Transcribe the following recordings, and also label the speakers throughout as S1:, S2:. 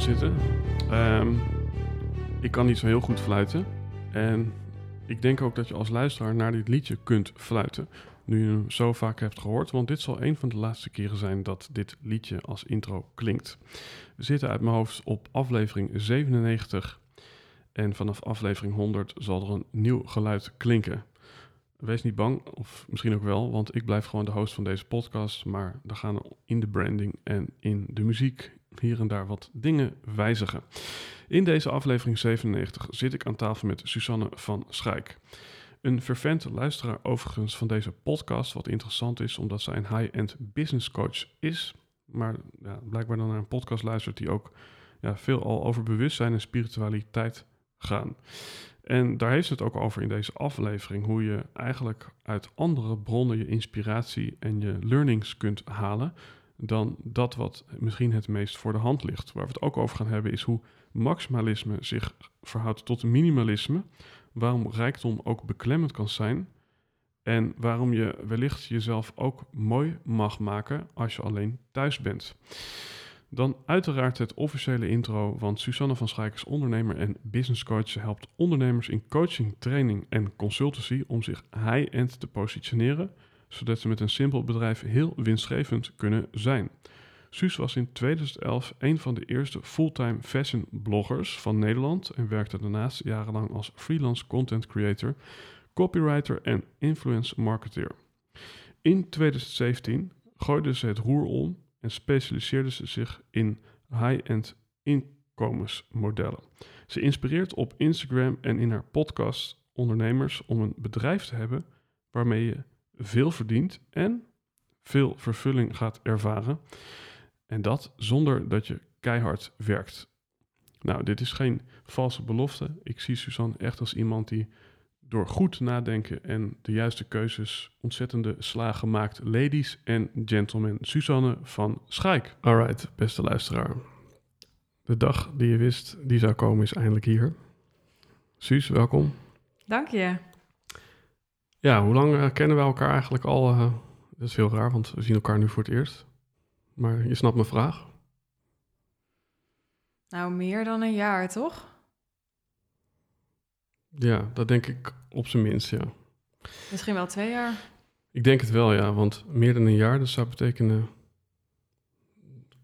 S1: Zitten. Ehm, ik kan niet zo heel goed fluiten. En ik denk ook dat je als luisteraar naar dit liedje kunt fluiten. Nu je hem zo vaak hebt gehoord. Want dit zal een van de laatste keren zijn dat dit liedje als intro klinkt. We zitten uit mijn hoofd op aflevering 97. En vanaf aflevering 100 zal er een nieuw geluid klinken. Wees niet bang, of misschien ook wel, want ik blijf gewoon de host van deze podcast. Maar er gaan in de branding en in de muziek hier en daar wat dingen wijzigen. In deze aflevering 97 zit ik aan tafel met Susanne van Schaik. Een fervente luisteraar overigens van deze podcast, wat interessant is omdat zij een high-end business coach is. Maar ja, blijkbaar dan naar een podcast luistert die ook ja, veel al over bewustzijn en spiritualiteit gaan. En daar heeft het ook over in deze aflevering, hoe je eigenlijk uit andere bronnen je inspiratie en je learnings kunt halen dan dat wat misschien het meest voor de hand ligt. Waar we het ook over gaan hebben is hoe maximalisme zich verhoudt tot minimalisme, waarom rijkdom ook beklemmend kan zijn en waarom je wellicht jezelf ook mooi mag maken als je alleen thuis bent. Dan uiteraard het officiële intro, want Susanne van Schaik is ondernemer en business coach. Ze helpt ondernemers in coaching, training en consultancy om zich high-end te positioneren, zodat ze met een simpel bedrijf heel winstgevend kunnen zijn. Suus was in 2011 een van de eerste fulltime fashion bloggers van Nederland en werkte daarnaast jarenlang als freelance content creator, copywriter en influence marketeer. In 2017 gooide ze het roer om en specialiseerde ze zich in high-end inkomensmodellen. Ze inspireert op Instagram en in haar podcast ondernemers om een bedrijf te hebben waarmee je veel verdient en veel vervulling gaat ervaren. En dat zonder dat je keihard werkt. Nou, dit is geen valse belofte. Ik zie Suzanne echt als iemand die door goed nadenken en de juiste keuzes ontzettende slagen maakt. Ladies en gentlemen, Suzanne van Schaik. Alright, beste luisteraar. De dag die je wist die zou komen is eindelijk hier. Suus, welkom.
S2: Dank je.
S1: Ja, hoe lang uh, kennen we elkaar eigenlijk al? Uh, dat is heel raar, want we zien elkaar nu voor het eerst. Maar je snapt mijn vraag.
S2: Nou, meer dan een jaar, toch?
S1: Ja, dat denk ik op zijn minst, ja.
S2: Misschien wel twee jaar.
S1: Ik denk het wel, ja. Want meer dan een jaar, dat zou betekenen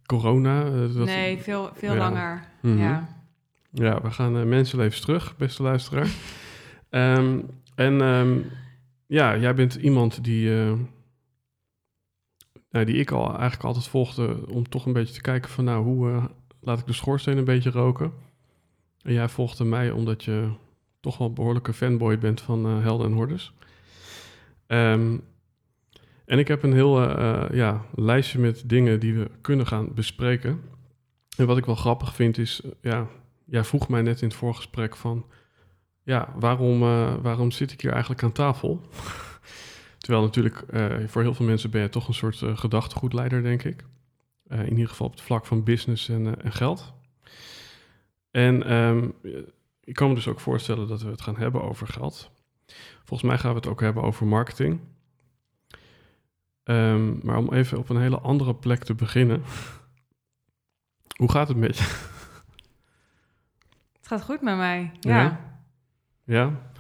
S1: corona. Dat,
S2: nee, veel, veel ja. langer. Mm -hmm. Ja.
S1: ja, we gaan uh, mensenlevens terug, beste luisteraar. um, en um, ja, jij bent iemand die, uh, nou, die ik al eigenlijk altijd volgde om toch een beetje te kijken van nou, hoe laat ik de schoorsteen een beetje roken. En jij volgde mij omdat je toch wel een behoorlijke fanboy bent van uh, Helden en Hordes. Um, en ik heb een heel ja, lijstje met dingen die we kunnen gaan bespreken. En wat ik wel grappig vind is, ja, jij vroeg mij net in het voorgesprek van, ja, waarom, waarom zit ik hier eigenlijk aan tafel? Terwijl natuurlijk voor heel veel mensen ben je toch een soort gedachtegoedleider, denk ik. in ieder geval op het vlak van business en, en geld. En um, ik kan me dus ook voorstellen dat we het gaan hebben over geld. Volgens mij gaan we het ook hebben over marketing. Um, maar om even op een hele andere plek te beginnen. Hoe gaat het met je?
S2: Het gaat goed met mij, ja.
S1: Ja? Ja?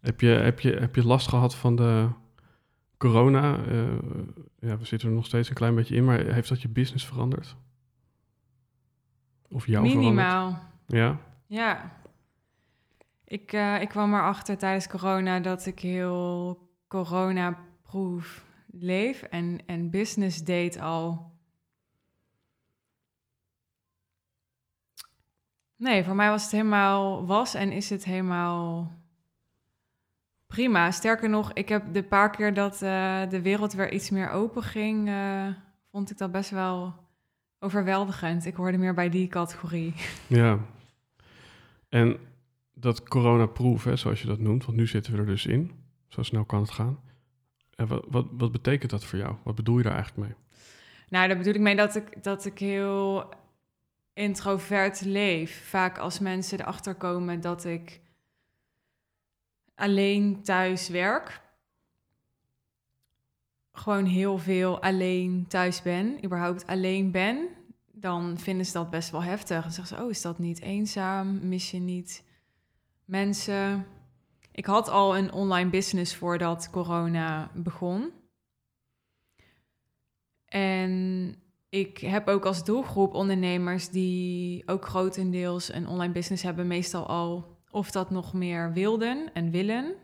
S1: Heb, je, heb, je, heb je last gehad van de corona, ja, we zitten er nog steeds een klein beetje in, maar heeft dat je business veranderd? Of jou
S2: Minimaal.
S1: Ja?
S2: Ja. Ik, ik kwam erachter tijdens corona dat ik heel corona-proof leef en, en business deed al Nee, voor mij was het helemaal was en is het helemaal prima. Sterker nog, ik heb de paar keer dat uh, de wereld weer iets meer open ging, uh, vond ik dat best wel overweldigend. Ik hoorde meer bij die categorie.
S1: Ja. En dat corona-proof, zoals je dat noemt, want nu zitten we er dus in. Zo snel kan het gaan. En wat, wat, wat betekent dat voor jou? Wat bedoel je daar eigenlijk mee?
S2: Nou, daar bedoel ik mee dat ik, dat ik heel introvert leef. Vaak als mensen erachter komen dat ik alleen thuis werk. Gewoon heel veel alleen thuis ben, überhaupt alleen ben. Dan vinden ze dat best wel heftig. Dan zeggen ze, oh, is dat niet eenzaam? Mis je niet mensen? Ik had al een online business voordat corona begon. En ik heb ook als doelgroep ondernemers die ook grotendeels een online business hebben, meestal al of dat nog meer wilden en willen.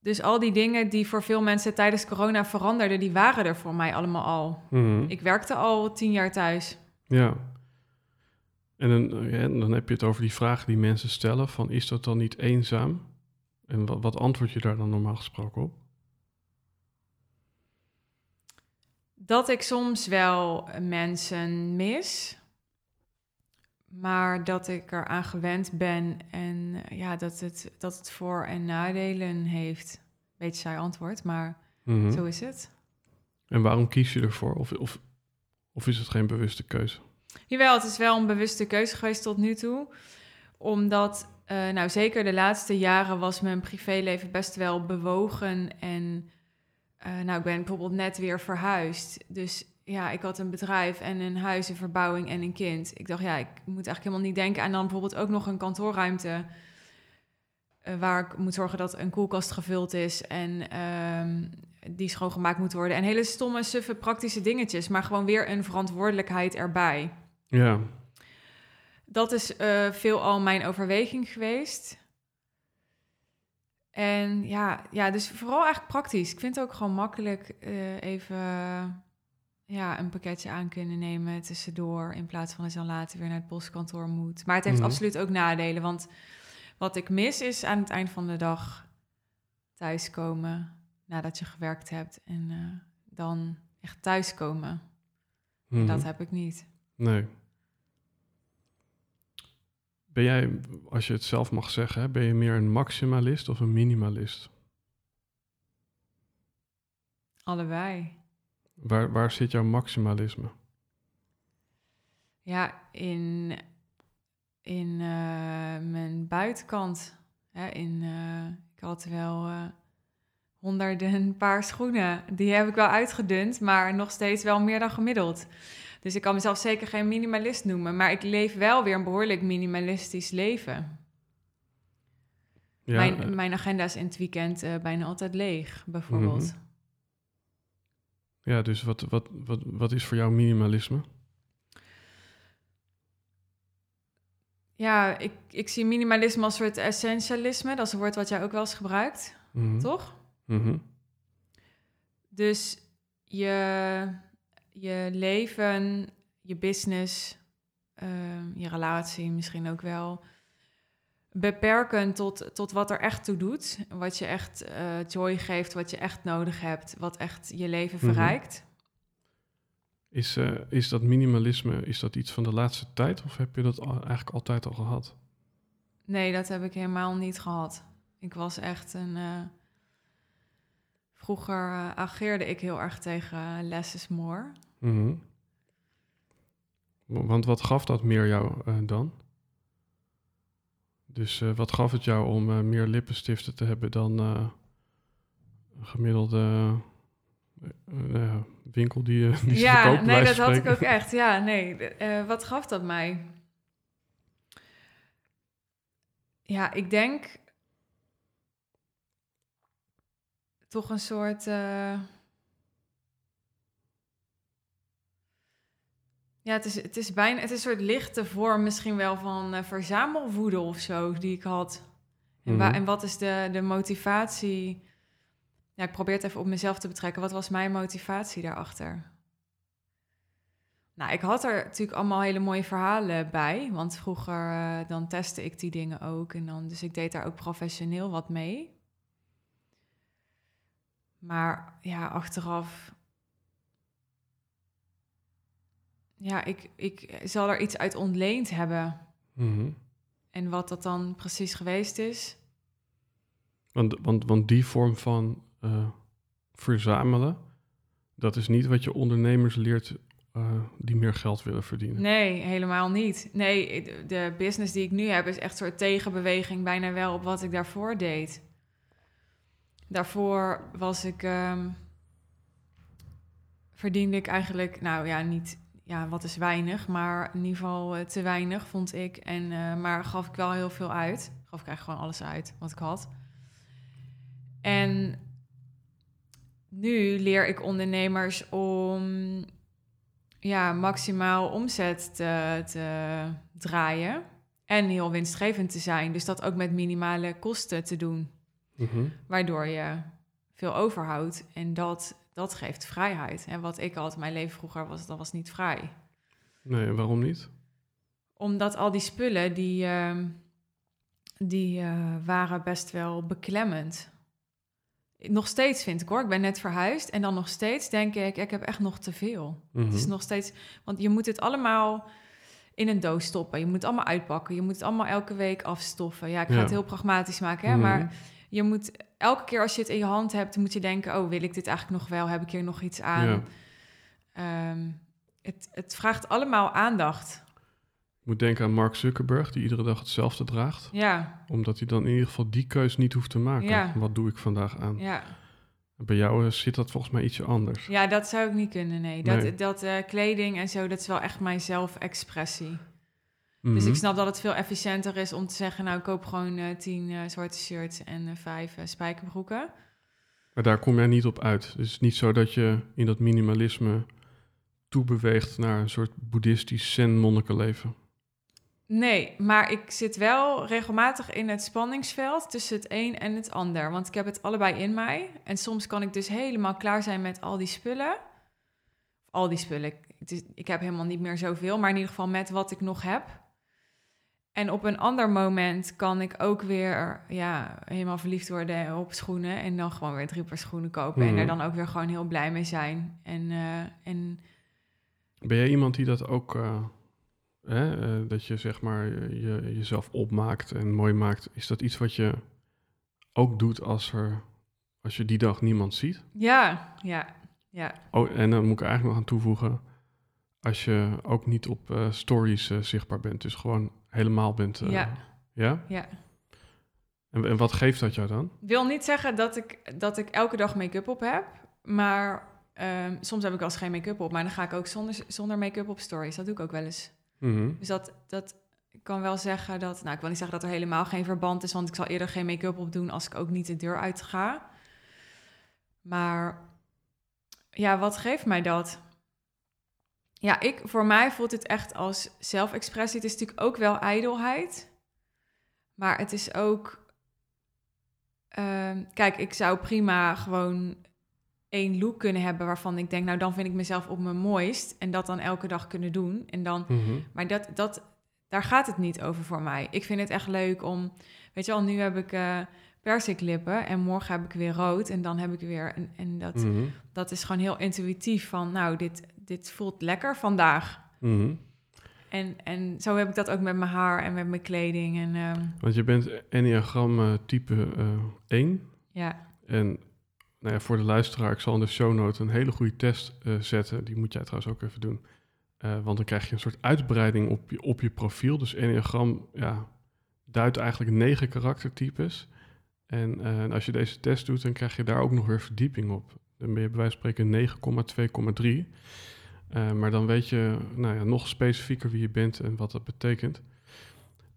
S2: Dus al die dingen die voor veel mensen tijdens corona veranderden, die waren er voor mij allemaal al. Mhm. Ik werkte al tien jaar thuis.
S1: Ja. En dan, ja, dan heb je het over die vragen die mensen stellen: van is dat dan niet eenzaam? En wat, wat antwoord je daar dan normaal gesproken op?
S2: Dat ik soms wel mensen mis, maar dat ik eraan gewend ben en ja, dat het, dat het voor- en nadelen heeft. Beetje saai antwoord, maar mhm. zo is het.
S1: En waarom kies je ervoor? Of, of, of is het geen bewuste keuze?
S2: Jawel, het is wel een bewuste keuze geweest tot nu toe. Omdat, uh, nou zeker de laatste jaren was mijn privéleven best wel bewogen en uh, nou, ik ben bijvoorbeeld net weer verhuisd. Dus ja, ik had een bedrijf en een huis, een verbouwing en een kind. Ik dacht, ja, ik moet eigenlijk helemaal niet denken aan dan bijvoorbeeld ook nog een kantoorruimte. Uh, waar ik moet zorgen dat een koelkast gevuld is en um, die schoongemaakt moet worden. En hele stomme, suffe, praktische dingetjes, maar gewoon weer een verantwoordelijkheid erbij.
S1: Ja.
S2: Dat is uh, veelal mijn overweging geweest. En ja, ja, dus vooral eigenlijk praktisch. Ik vind het ook gewoon makkelijk uh, even ja, een pakketje aan kunnen nemen tussendoor. In plaats van dat je dan later weer naar het postkantoor moet. Maar het heeft mhm. absoluut ook nadelen. Want wat ik mis is aan het eind van de dag thuiskomen nadat je gewerkt hebt. En uh, dan echt thuiskomen. Mm Dat heb ik niet.
S1: Nee. Ben jij, als je het zelf mag zeggen, ben je meer een maximalist of een minimalist?
S2: Allebei.
S1: Waar, waar zit jouw maximalisme?
S2: Ja, in, in uh, mijn buitenkant. Hè, in, uh, ik had wel uh, honderden paar schoenen. Die heb ik wel uitgedund, maar nog steeds wel meer dan gemiddeld. Dus ik kan mezelf zeker geen minimalist noemen, maar ik leef wel weer een behoorlijk minimalistisch leven. Ja, mijn, uh, mijn agenda is in het weekend uh, bijna altijd leeg, bijvoorbeeld. Mm -hmm.
S1: Ja, dus wat, wat, wat, wat is voor jou minimalisme?
S2: Ja, ik, ik zie minimalisme als een soort essentialisme. Dat is een woord wat jij ook wel eens gebruikt, mm -hmm. toch?
S1: Mm -hmm.
S2: Dus je je leven, je business, uh, je relatie misschien ook wel beperken tot, tot wat er echt toe doet. Wat je echt uh, joy geeft, wat je echt nodig hebt, wat echt je leven mhm. verrijkt.
S1: Is, uh, is dat minimalisme, is dat iets van de laatste tijd of heb je dat al, eigenlijk altijd al gehad?
S2: Nee, dat heb ik helemaal niet gehad. Ik was echt een uh, Vroeger ageerde ik heel erg tegen less is more.
S1: Mm -hmm. Want wat gaf dat meer jou uh, dan? Dus uh, wat gaf het jou om meer lippenstiften te hebben dan een gemiddelde winkel die, die
S2: Ja, nee, dat had ik ook echt. Ja, nee. wat gaf dat mij? Ja, ik denk toch een soort. Ja, het is, het is bijna. Het is een soort lichte vorm misschien wel van eh, verzamelwoede of zo die ik had. En,
S1: Mhm.
S2: en wat is de, de motivatie? Ja, ik probeer het even op mezelf te betrekken. Wat was mijn motivatie daarachter? Nou, ik had er natuurlijk allemaal hele mooie verhalen bij. Want vroeger eh, dan testte ik die dingen ook. En dan, dus ik deed daar ook professioneel wat mee. Maar ja, achteraf. Ja, ik, ik zal er iets uit ontleend hebben.
S1: Mhm.
S2: En wat dat dan precies geweest is.
S1: Want, want, want die vorm van eh, verzamelen, dat is niet wat je ondernemers leert eh, die meer geld willen verdienen.
S2: Nee, helemaal niet. Nee, de- business die ik nu heb is echt een soort tegenbeweging bijna wel op wat ik daarvoor deed. Daarvoor was ik, ehm, verdiende ik eigenlijk, nou ja, niet, ja, wat is weinig, maar in ieder geval eh, te weinig vond ik. En, eh, maar gaf ik wel heel veel uit. Gaf ik eigenlijk gewoon alles uit wat ik had. En nu leer ik ondernemers om ja, maximaal omzet te, te draaien en heel winstgevend te zijn. Dus dat ook met minimale kosten te doen,
S1: Mhm.
S2: waardoor je veel overhoudt. En dat, dat geeft vrijheid. En wat ik had mijn leven vroeger was, dat was niet vrij.
S1: Nee, waarom niet?
S2: Omdat al die spullen, die, ehm, die eh, waren best wel beklemmend. Nog steeds vind ik hoor, ik ben net verhuisd en dan nog steeds denk ik, ik heb echt nog te veel.
S1: Mhm.
S2: Het is nog steeds, want je moet het allemaal in een doos stoppen. Je moet het allemaal uitpakken. Je moet het allemaal elke week afstoffen. Ja, ik ga
S1: Ja.
S2: het heel pragmatisch maken, hè,
S1: Mhm.
S2: maar je moet elke keer als je het in je hand hebt, moet je denken: oh, wil ik dit eigenlijk nog wel? Heb ik hier nog iets aan?
S1: Ja.
S2: Ehm, het, het vraagt allemaal aandacht.
S1: Ik moet denken aan Mark Zuckerberg, die iedere dag hetzelfde draagt.
S2: Ja,
S1: Omdat hij dan in ieder geval die keus niet hoeft te maken.
S2: Ja.
S1: Wat doe ik vandaag aan?
S2: ja.
S1: Bij jou eh, zit dat volgens mij ietsje anders.
S2: ja, dat zou ik niet kunnen. Nee, dat,
S1: Nee.
S2: dat eh, kleding en zo, dat is wel echt mijn zelfexpressie. Dus
S1: Mhm.
S2: ik snap dat het veel efficiënter is om te zeggen: nou, ik koop gewoon eh, tien eh, zwarte shirts en eh, vijf spijkerbroeken.
S1: Maar daar kom jij niet op uit. Dus het is niet zo dat je in dat minimalisme toebeweegt naar een soort boeddhistisch zen-monnikenleven.
S2: Nee, maar ik zit wel regelmatig in het spanningsveld tussen het een en het ander. Want ik heb het allebei in mij. En soms kan ik dus helemaal klaar zijn met al die spullen. Al die spullen. Ik- Het is, ik heb helemaal niet meer zoveel, maar in ieder geval met wat ik nog heb. En op een ander moment kan ik ook weer ja, helemaal verliefd worden op schoenen. En dan gewoon weer drie paar schoenen kopen. En
S1: Mhm.
S2: er dan ook weer gewoon heel blij mee zijn. En, eh, en
S1: Ben jij iemand die dat ook, eh, hè, eh, dat je zeg maar je, jezelf opmaakt en mooi maakt? Is dat iets wat je ook doet als, er, als je die dag niemand ziet?
S2: ja, ja, ja.
S1: Oh, en dan moet ik eigenlijk nog aan toevoegen, als je ook niet op stories zichtbaar bent, dus gewoon helemaal bent. eh,
S2: Ja.
S1: Ja?
S2: ja.
S1: En, en wat geeft dat jou dan?
S2: wil niet zeggen dat ik, dat ik elke dag make-up op heb. Maar ehm, soms heb ik wel eens geen make-up op. Maar dan ga ik ook zonder, zonder make-up op stories. Dat doe ik ook wel eens.
S1: Mhm.
S2: Dus dat, dat ik kan wel zeggen dat... Nou, ik wil niet zeggen dat er helemaal geen verband is. Want ik zal eerder geen make-up op doen als ik ook niet de deur uit ga. Maar ja, wat geeft mij dat? Ja, ik, voor mij voelt het echt als zelfexpressie. Het is natuurlijk ook wel ijdelheid. Maar het is ook... ehm, kijk, ik zou prima gewoon één look kunnen hebben... waarvan ik denk, nou, dan vind ik mezelf op mijn mooist. En dat dan elke dag kunnen doen. En dan
S1: Mhm.
S2: maar dat, dat, daar gaat het niet over voor mij. Ik vind het echt leuk om... Weet je wel, nu heb ik eh persiklippen en morgen heb ik weer rood. En dan heb ik weer... En, en dat,
S1: Mhm.
S2: dat is gewoon heel intuïtief van... Nou, dit, dit voelt lekker vandaag.
S1: Mhm.
S2: En, en zo heb ik dat ook met mijn haar en met mijn kleding. En ehm,
S1: Want je bent Enneagram type eh 1.
S2: ja,
S1: En nou ja, voor de luisteraar, ik zal in de show notes een hele goede test eh, zetten. Die moet jij trouwens ook even doen. Eh, want dan krijg je een soort uitbreiding op je, op je profiel. Dus Enneagram ja, duidt eigenlijk negen karaktertypes. En eh, als je deze test doet, dan krijg je daar ook nog weer verdieping op. Dan ben je bij wijze van spreken 9,2,3. Eh, maar dan weet je nou ja, nog specifieker wie je bent en wat dat betekent.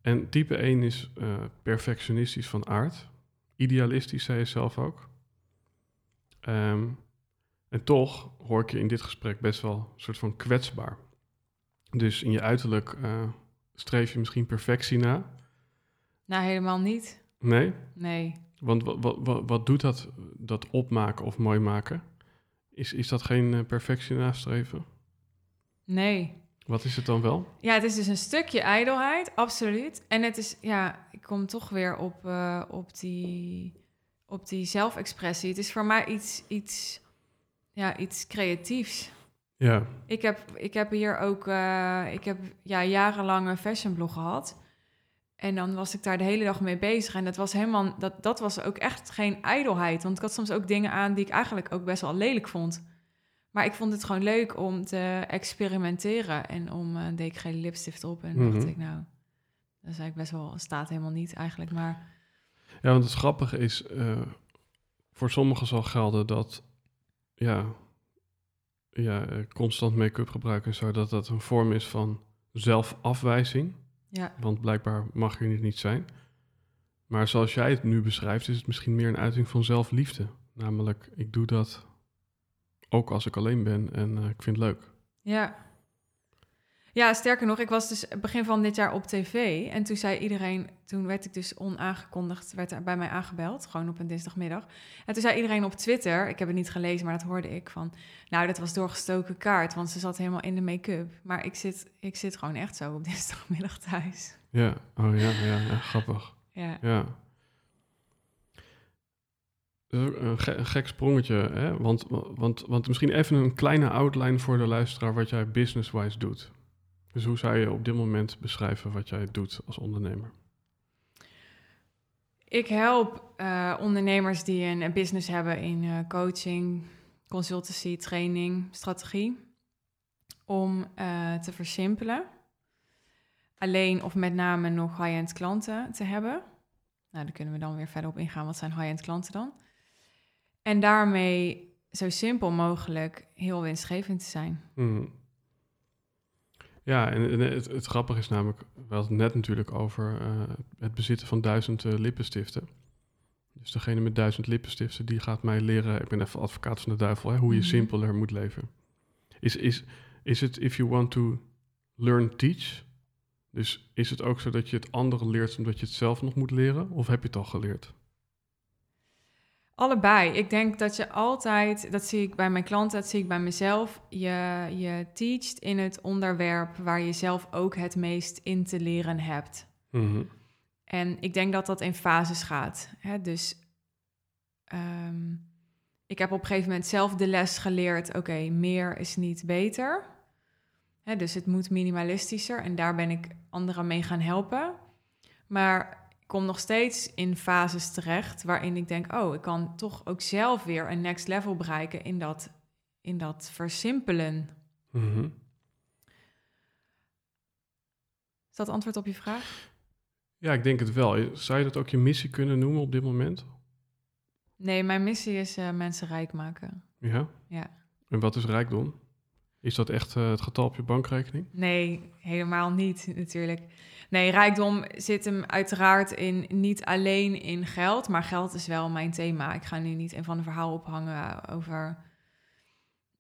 S1: En type 1 is eh, perfectionistisch van aard. Idealistisch, zei je zelf ook. Ehm, en toch hoor ik je in dit gesprek best wel een soort van kwetsbaar. Dus in je uiterlijk eh, streef je misschien perfectie na.
S2: Nou, helemaal niet.
S1: Nee?
S2: Nee.
S1: Want wat, doet dat, dat opmaken of mooi maken? Is, is dat geen perfectie nastreven?
S2: Nee.
S1: Wat is het dan wel?
S2: Ja, het is dus een stukje ijdelheid, absoluut. En het is, ja, ik kom toch weer op, eh, op die, op die zelfexpressie. Het is voor mij iets, iets, ja, iets creatiefs.
S1: Ja.
S2: Ik heb, ik heb hier ook, eh, ik heb ja, jarenlang een fashionblog gehad. En dan was ik daar de hele dag mee bezig. En dat was helemaal, dat, dat was ook echt geen ijdelheid. Want ik had soms ook dingen aan die ik eigenlijk ook best wel lelijk vond. Maar ik vond het gewoon leuk om te experimenteren. En om uh, deed ik geen lipstift op. En
S1: Mhm.
S2: dacht ik, nou, dat is eigenlijk best wel, staat helemaal niet eigenlijk. Maar
S1: Ja, want het grappige is, eh, voor sommigen zal gelden dat, ja, ja eh, constant make-up gebruiken en zo, dat dat een vorm is van zelfafwijzing.
S2: ja,
S1: Want blijkbaar mag je het niet zijn. Maar zoals jij het nu beschrijft, is het misschien meer een uiting van zelfliefde. Namelijk, ik doe dat ook als ik alleen ben en eh, ik vind het leuk.
S2: ja. Ja, sterker nog, ik was dus begin van dit jaar op tv. En toen zei iedereen, toen werd ik dus onaangekondigd, werd er bij mij aangebeld, gewoon op een dinsdagmiddag. En toen zei iedereen op Twitter, ik heb het niet gelezen, maar dat hoorde ik van, nou, dat was doorgestoken kaart, want ze zat helemaal in de make-up. Maar ik zit, ik zit gewoon echt zo op dinsdagmiddag thuis.
S1: Ja, oh ja, ja, ja grappig.
S2: Ja.
S1: Ja. Ook Een, een gek sprongetje, hè? Want, want, want misschien even een kleine outline voor de luisteraar wat jij business-wise doet. Dus hoe zou je op dit moment beschrijven wat jij doet als ondernemer?
S2: Ik help eh, ondernemers die een, business hebben in eh, coaching, consultancy, training, strategie. Om eh, te versimpelen. Alleen of met name nog high-end klanten te hebben. Nou, daar kunnen we dan weer verder op ingaan. Wat zijn high-end klanten dan? En daarmee zo simpel mogelijk heel winstgevend te zijn.
S1: Mhm. Ja, en, en het, het grappige is namelijk, we hadden het net natuurlijk over eh, het bezitten van duizend eh, lippenstiften. Dus degene met duizend lippenstiften, die gaat mij leren, ik ben even advocaat van de duivel, hè, hoe je
S2: Mhm.
S1: simpeler moet leven. Is, is, is het if you want to learn, teach? Dus is het ook zo dat je het anderen leert omdat je het zelf nog moet leren? Of heb je het al geleerd?
S2: Allebei. Ik denk dat je altijd, dat zie ik bij mijn klanten, dat zie ik bij mezelf, je, je teacht in het onderwerp waar je zelf ook het meest in te leren hebt.
S1: Mhm.
S2: En ik denk dat dat in fases gaat. Hè? Dus ehm, ik heb op een gegeven moment zelf de les geleerd, oké, meer is niet beter. Hè, dus het moet minimalistischer en daar ben ik anderen mee gaan helpen. Maar kom nog steeds in fases terecht waarin ik denk, oh, ik kan toch ook zelf weer een next level bereiken in dat, in dat versimpelen.
S1: Mhm.
S2: Is dat antwoord op je vraag?
S1: Ja, ik denk het wel. Zou je dat ook je missie kunnen noemen op dit moment?
S2: Nee, mijn missie is eh, mensen rijk maken.
S1: Ja?
S2: Ja.
S1: En wat is rijkdom? Is dat echt eh, het getal op je bankrekening?
S2: Nee, helemaal niet natuurlijk. Nee, rijkdom zit hem uiteraard in niet alleen in geld, maar geld is wel mijn thema. Ik ga nu niet een van de verhaal ophangen over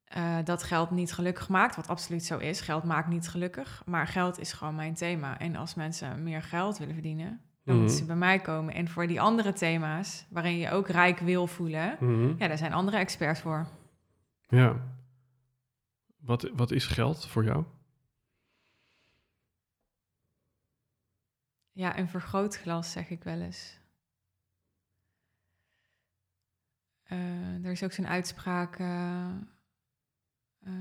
S2: eh, dat geld niet gelukkig maakt, wat absoluut zo is. Geld maakt niet gelukkig, maar geld is gewoon mijn thema. En als mensen meer geld willen verdienen, dan moeten ze
S1: Mhm.
S2: bij mij komen. En voor die andere thema's, waarin je ook rijk wil voelen,
S1: Mhm.
S2: ja, daar zijn andere experts voor.
S1: Ja. Wat, wat is geld voor jou?
S2: Ja, een vergrootglas zeg ik wel eens. Eh, er is ook zo'n uitspraak. eh, eh,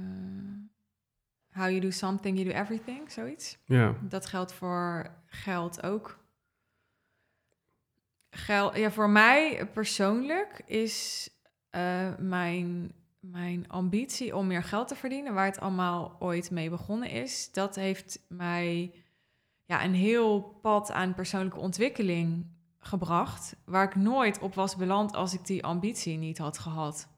S2: how you do something, you do everything, zoiets.
S1: Ja.
S2: Dat geldt voor geld ook. Geld, ja, voor mij persoonlijk is mijn, mijn ambitie om meer geld te verdienen, waar het allemaal ooit mee begonnen is, dat heeft mij ja, een heel pad aan persoonlijke ontwikkeling gebracht, waar ik nooit op was beland als ik die ambitie niet had gehad.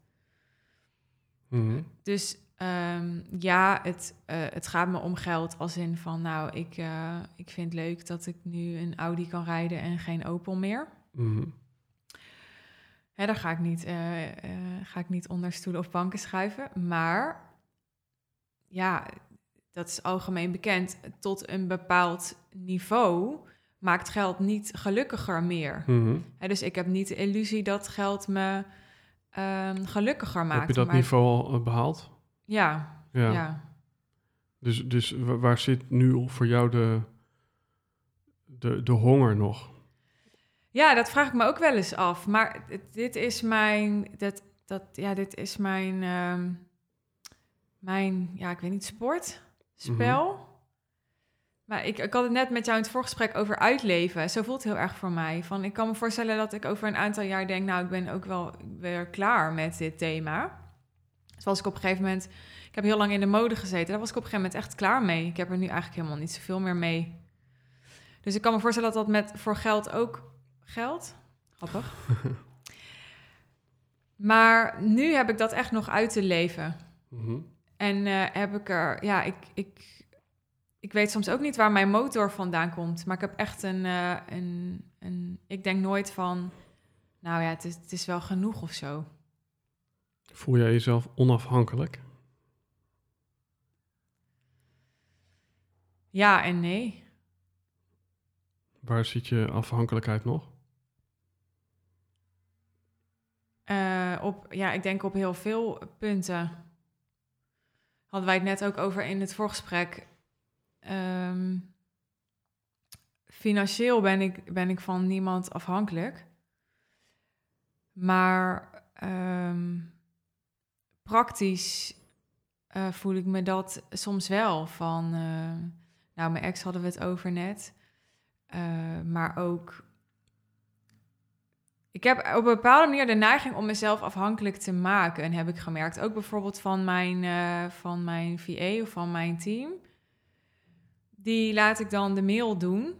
S1: Mhm.
S2: Dus ehm, ja, het, eh, het gaat me om geld als in van, nou, ik, eh, ik vind het leuk dat ik nu een Audi kan rijden en geen Opel meer.
S1: Mhm.
S2: Hè, daar ga ik, niet, eh, ga ik niet onder stoelen of banken schuiven. Maar ja, dat is algemeen bekend. Tot een bepaald niveau maakt geld niet gelukkiger meer.
S1: Mhm.
S2: Dus ik heb niet de illusie dat geld me ehm, gelukkiger maakt.
S1: Heb je dat
S2: maar-
S1: niveau al eh, behaald?
S2: Ja,
S1: Ja.
S2: ja.
S1: Dus, dus wa- waar zit nu voor jou de, de, de honger nog?
S2: Ja, dat vraag ik me ook wel eens af. Maar dit- dit is mijn, dat, dat, ja, dit is mijn, ehm, mijn, ja, ik weet niet, sport, spel. Maar ik, ik had het net met jou in het voorgesprek over uitleven. Zo voelt het heel erg voor mij. Van, ik kan me voorstellen dat ik over een aantal jaar denk, nou, ik ben ook wel weer klaar met dit thema. Zoals ik op een gegeven moment, ik heb heel lang in de mode gezeten. Daar was ik op een gegeven moment echt klaar mee. Ik heb er nu eigenlijk helemaal niet zoveel meer mee. Dus ik kan me voorstellen dat dat met voor geld ook geld. Grappig. maar nu heb ik dat echt nog uit te leven.
S1: Mhm.
S2: En eh, heb ik er, ja, ik, ik, ik weet soms ook niet waar mijn motor vandaan komt. Maar ik heb echt een, eh, een, een ik denk nooit van, nou ja, het is, het is wel genoeg of zo.
S1: Voel jij jezelf onafhankelijk?
S2: Ja en nee.
S1: Waar zit je afhankelijkheid nog?
S2: Eh, op, ja, ik denk op heel veel punten. Hadden wij het net ook over in het voorgesprek. Ehm, financieel ben ik, ben ik van niemand afhankelijk. Maar ehm, praktisch eh, voel ik me dat soms wel. Van, eh, nou, mijn ex hadden we het over net. Eh, maar ook ik heb op een bepaalde manier de neiging om mezelf afhankelijk te maken. En heb ik gemerkt. Ook bijvoorbeeld van mijn, eh, van mijn VA of van mijn team. Die laat ik dan de mail doen.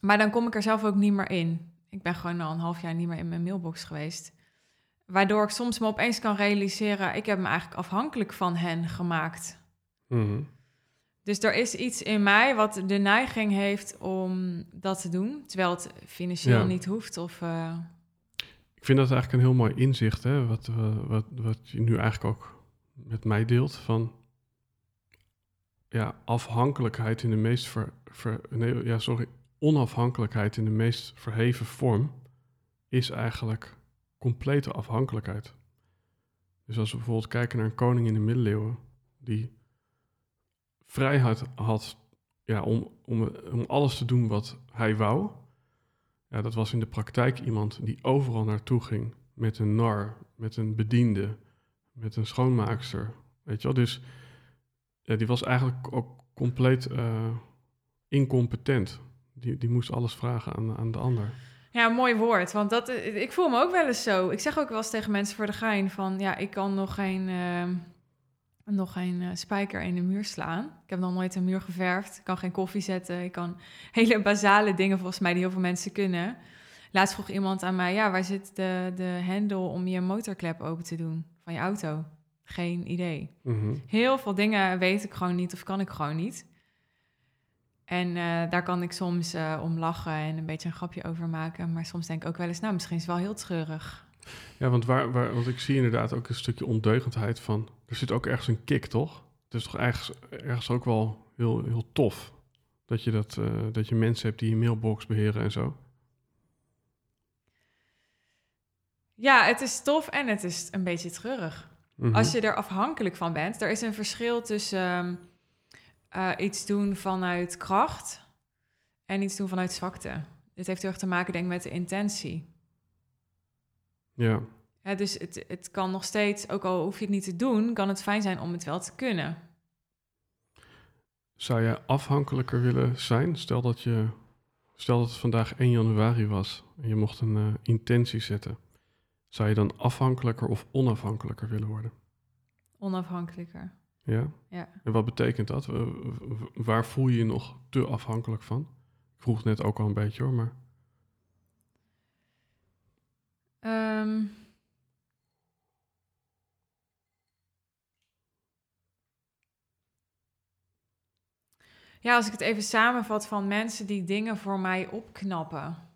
S2: Maar dan kom ik er zelf ook niet meer in. Ik ben gewoon al een half jaar niet meer in mijn mailbox geweest. Waardoor ik soms me opeens kan realiseren... ik heb me eigenlijk afhankelijk van hen gemaakt.
S1: Mhm.
S2: Dus er is iets in mij wat de neiging heeft om dat te doen. Terwijl het financieel
S1: Ja.
S2: niet hoeft. Of, eh,
S1: Ik vind dat eigenlijk een heel mooi inzicht, hè? Wat, wat, wat je nu eigenlijk ook met mij deelt. Van ja, afhankelijkheid in de meest ver, ver- nee, ja, sorry, onafhankelijkheid in de meest verheven vorm is eigenlijk complete afhankelijkheid. Dus als we bijvoorbeeld kijken naar een koning in de middeleeuwen die vrijheid had ja, om, om, om alles te doen wat hij wou. Ja, dat was in de praktijk iemand die overal naartoe ging met een nar, met een bediende, met een schoonmaakster. Weet je wel? Dus die was eigenlijk ook compleet eh, incompetent. Die, die moest alles vragen aan, aan de ander.
S2: Ja, mooi woord. Want dat, ik voel me ook wel eens zo. Ik zeg ook wel eens tegen mensen voor de gein van... ja, ik kan nog geen, eh, nog geen eh, spijker in de muur slaan. Ik heb nog nooit een muur geverfd. Ik kan geen koffie zetten. Ik kan hele basale dingen volgens mij die heel veel mensen kunnen. Laatst vroeg iemand aan mij... ja, waar zit de, de hendel om je motorklep open te doen van je auto? Geen idee.
S1: Mhm.
S2: Heel veel dingen weet ik gewoon niet of kan ik gewoon niet. En eh, daar kan ik soms eh, om lachen en een beetje een grapje over maken. Maar soms denk ik ook wel eens, nou, misschien is het wel heel treurig.
S1: Ja, want, waar, waar, want ik zie inderdaad ook een stukje ondeugendheid van... Er zit ook ergens een kick, toch? Het is toch ergens, ergens ook wel heel, heel tof... Dat je, dat, eh, dat je mensen hebt die je mailbox beheren en zo.
S2: Ja, het is tof en het is een beetje treurig.
S1: Mhm.
S2: Als je er afhankelijk van bent, er is een verschil tussen ehm, eh, iets doen vanuit kracht en iets doen vanuit zwakte. Dit heeft heel erg te maken, denk ik, met de intentie.
S1: Ja,
S2: Ja, dus het, het kan nog steeds, ook al hoef je het niet te doen, kan het fijn zijn om het wel te kunnen.
S1: Zou jij afhankelijker willen zijn? Stel dat, je, stel dat het vandaag 1 januari was en je mocht een eh, intentie zetten. Zou je dan afhankelijker of onafhankelijker willen worden?
S2: Onafhankelijker.
S1: Ja?
S2: Ja.
S1: En wat betekent dat? Waar voel je je nog te afhankelijk van? Ik vroeg het net ook al een beetje hoor, maar...
S2: Ehm. Ja, als ik het even samenvat van mensen die dingen voor mij opknappen.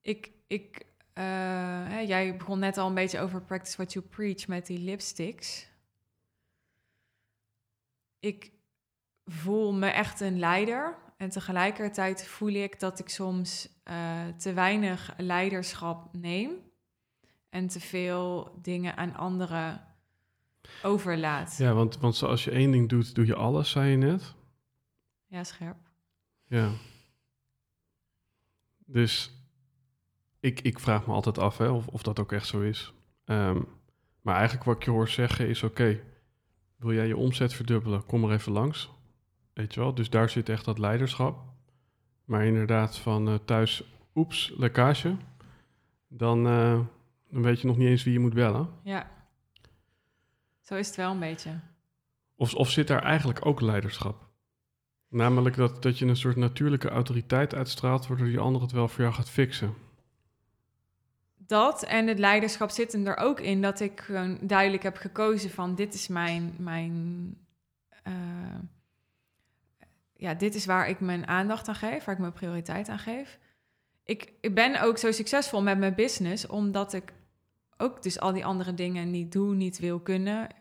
S2: Ik, ik, eh, jij begon net al een beetje over practice what you preach met die lipsticks. Ik voel me echt een leider. En tegelijkertijd voel ik dat ik soms eh, te weinig leiderschap neem. En te veel dingen aan anderen overlaat.
S1: Ja, want, want zoals je één ding doet, doe je alles, zei je net.
S2: Ja, scherp.
S1: Ja. Dus ik, ik vraag me altijd af hè, of, of dat ook echt zo is. Ehm, maar eigenlijk wat ik je hoor zeggen is: oké, wil jij je omzet verdubbelen? Kom er even langs. Weet je wel? Dus daar zit echt dat leiderschap. Maar inderdaad, van eh, thuis, oeps, lekkage. Dan, eh, dan weet je nog niet eens wie je moet bellen.
S2: Ja. Zo is het wel een beetje.
S1: Of, of zit daar eigenlijk ook leiderschap? Namelijk dat, dat je een soort natuurlijke autoriteit uitstraalt, waardoor die ander het wel voor jou gaat fixen.
S2: Dat en het leiderschap zitten er ook in dat ik gewoon duidelijk heb gekozen van dit is mijn, mijn eh, ja, dit is waar ik mijn aandacht aan geef, waar ik mijn prioriteit aan geef. Ik, ik ben ook zo succesvol met mijn business, omdat ik ook dus al die andere dingen niet doe, niet wil kunnen.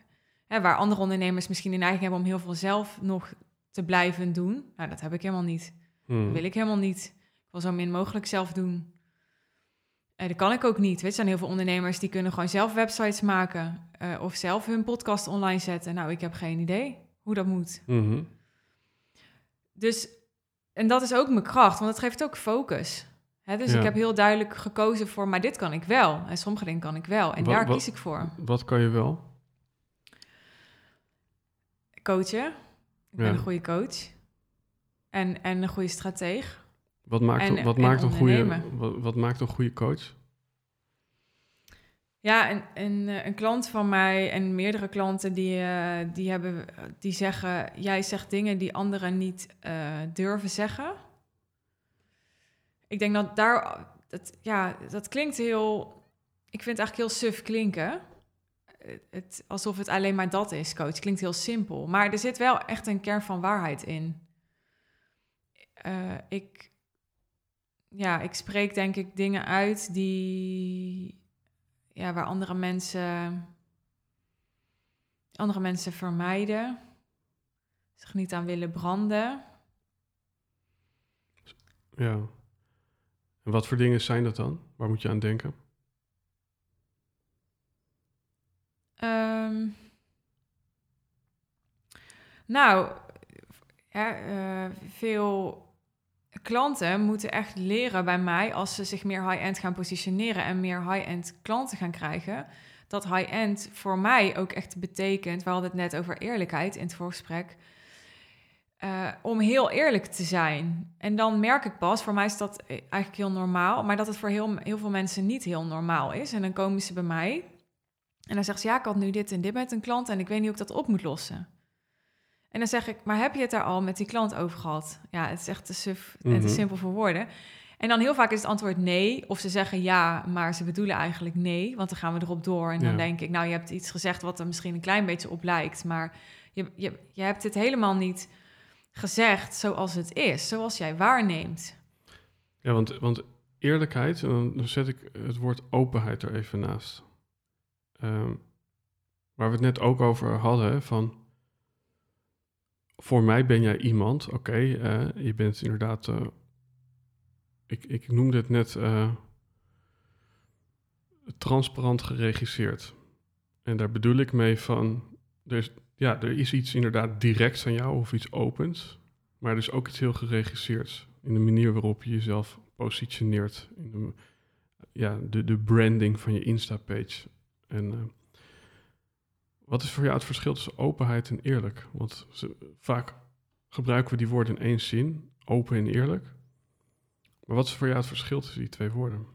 S2: Hè, waar andere ondernemers misschien een neiging hebben om heel veel zelf nog te blijven doen. Nou, dat heb ik helemaal niet.
S1: Hmm.
S2: Dat wil ik helemaal niet. Ik wil zo min mogelijk zelf doen. En dat kan ik ook niet. Weet er zijn heel veel ondernemers die kunnen gewoon zelf websites maken uh, of zelf hun podcast online zetten. Nou, ik heb geen idee hoe dat moet.
S1: Mhm.
S2: Dus, en dat is ook mijn kracht, want het geeft ook focus. Hè, dus
S1: Ja.
S2: ik heb heel duidelijk gekozen voor, maar dit kan ik wel. En sommige dingen kan ik wel. En daar kies ik voor.
S1: Wat kan je wel?
S2: Coachen. Ik ben
S1: Ja.
S2: een goede coach. En, en een goede strateeg.
S1: Wat maakt,
S2: En-
S1: wat
S2: en
S1: maakt, een, goede, wat maakt een goede coach?
S2: Ja, een, een, eh, een klant van mij en meerdere klanten die, eh, die, hebben, die zeggen... jij zegt dingen die anderen niet eh, durven zeggen. Ik denk dat daar... Dat, ja, dat klinkt heel... Ik vind het eigenlijk heel suf klinken. Het- alsof het alleen maar dat is, coach. Klinkt heel simpel. Maar er zit wel echt een kern van waarheid in. Eh, ik, ja, ik spreek denk ik dingen uit die ja, waar andere mensen, andere mensen vermijden, zich niet aan willen branden.
S1: Ja. En wat voor dingen zijn dat dan? Waar moet je aan denken?
S2: Ehm, nou, eh, veel klanten moeten echt leren bij mij als ze zich meer high-end gaan positioneren en meer high-end klanten gaan krijgen. Dat high-end voor mij ook echt betekent, we hadden het net over eerlijkheid in het voorgesprek, eh, om heel eerlijk te zijn. En dan merk ik pas, voor mij is dat eigenlijk heel normaal, maar dat het voor heel, heel veel mensen niet heel normaal is. En dan komen ze bij mij en dan zegt ze, ja, ik had nu dit en dit met een klant en ik weet niet hoe ik dat op moet lossen. En dan zeg ik, maar heb je het daar al met die klant over gehad? Ja, het is echt te suf en
S1: Mhm.
S2: te simpel voor woorden. En dan heel vaak is het antwoord nee. Of ze zeggen ja, maar ze bedoelen eigenlijk nee. Want dan gaan we erop door. En dan
S1: Ja.
S2: denk ik, nou, je hebt iets gezegd wat er misschien een klein beetje op lijkt. Maar je, je, je hebt het helemaal niet gezegd zoals het is. Zoals jij waarneemt.
S1: Ja, want, want eerlijkheid, en dan zet ik het woord openheid er even naast. Ehm, waar we het net ook over hadden, van voor mij ben jij iemand, oké, eh, je bent inderdaad, eh, ik, ik noemde het net eh, transparant geregisseerd. En daar bedoel ik mee van, er is, ja, er is iets inderdaad directs aan jou of iets opens, maar er is ook iets heel geregisseerds in de manier waarop je jezelf positioneert, in de, ja, de, de branding van je Insta-page. En eh, wat is voor jou het verschil tussen openheid en eerlijk? Want vaak gebruiken we die woorden in één zin, open en eerlijk. Maar wat is voor jou het verschil tussen die twee woorden?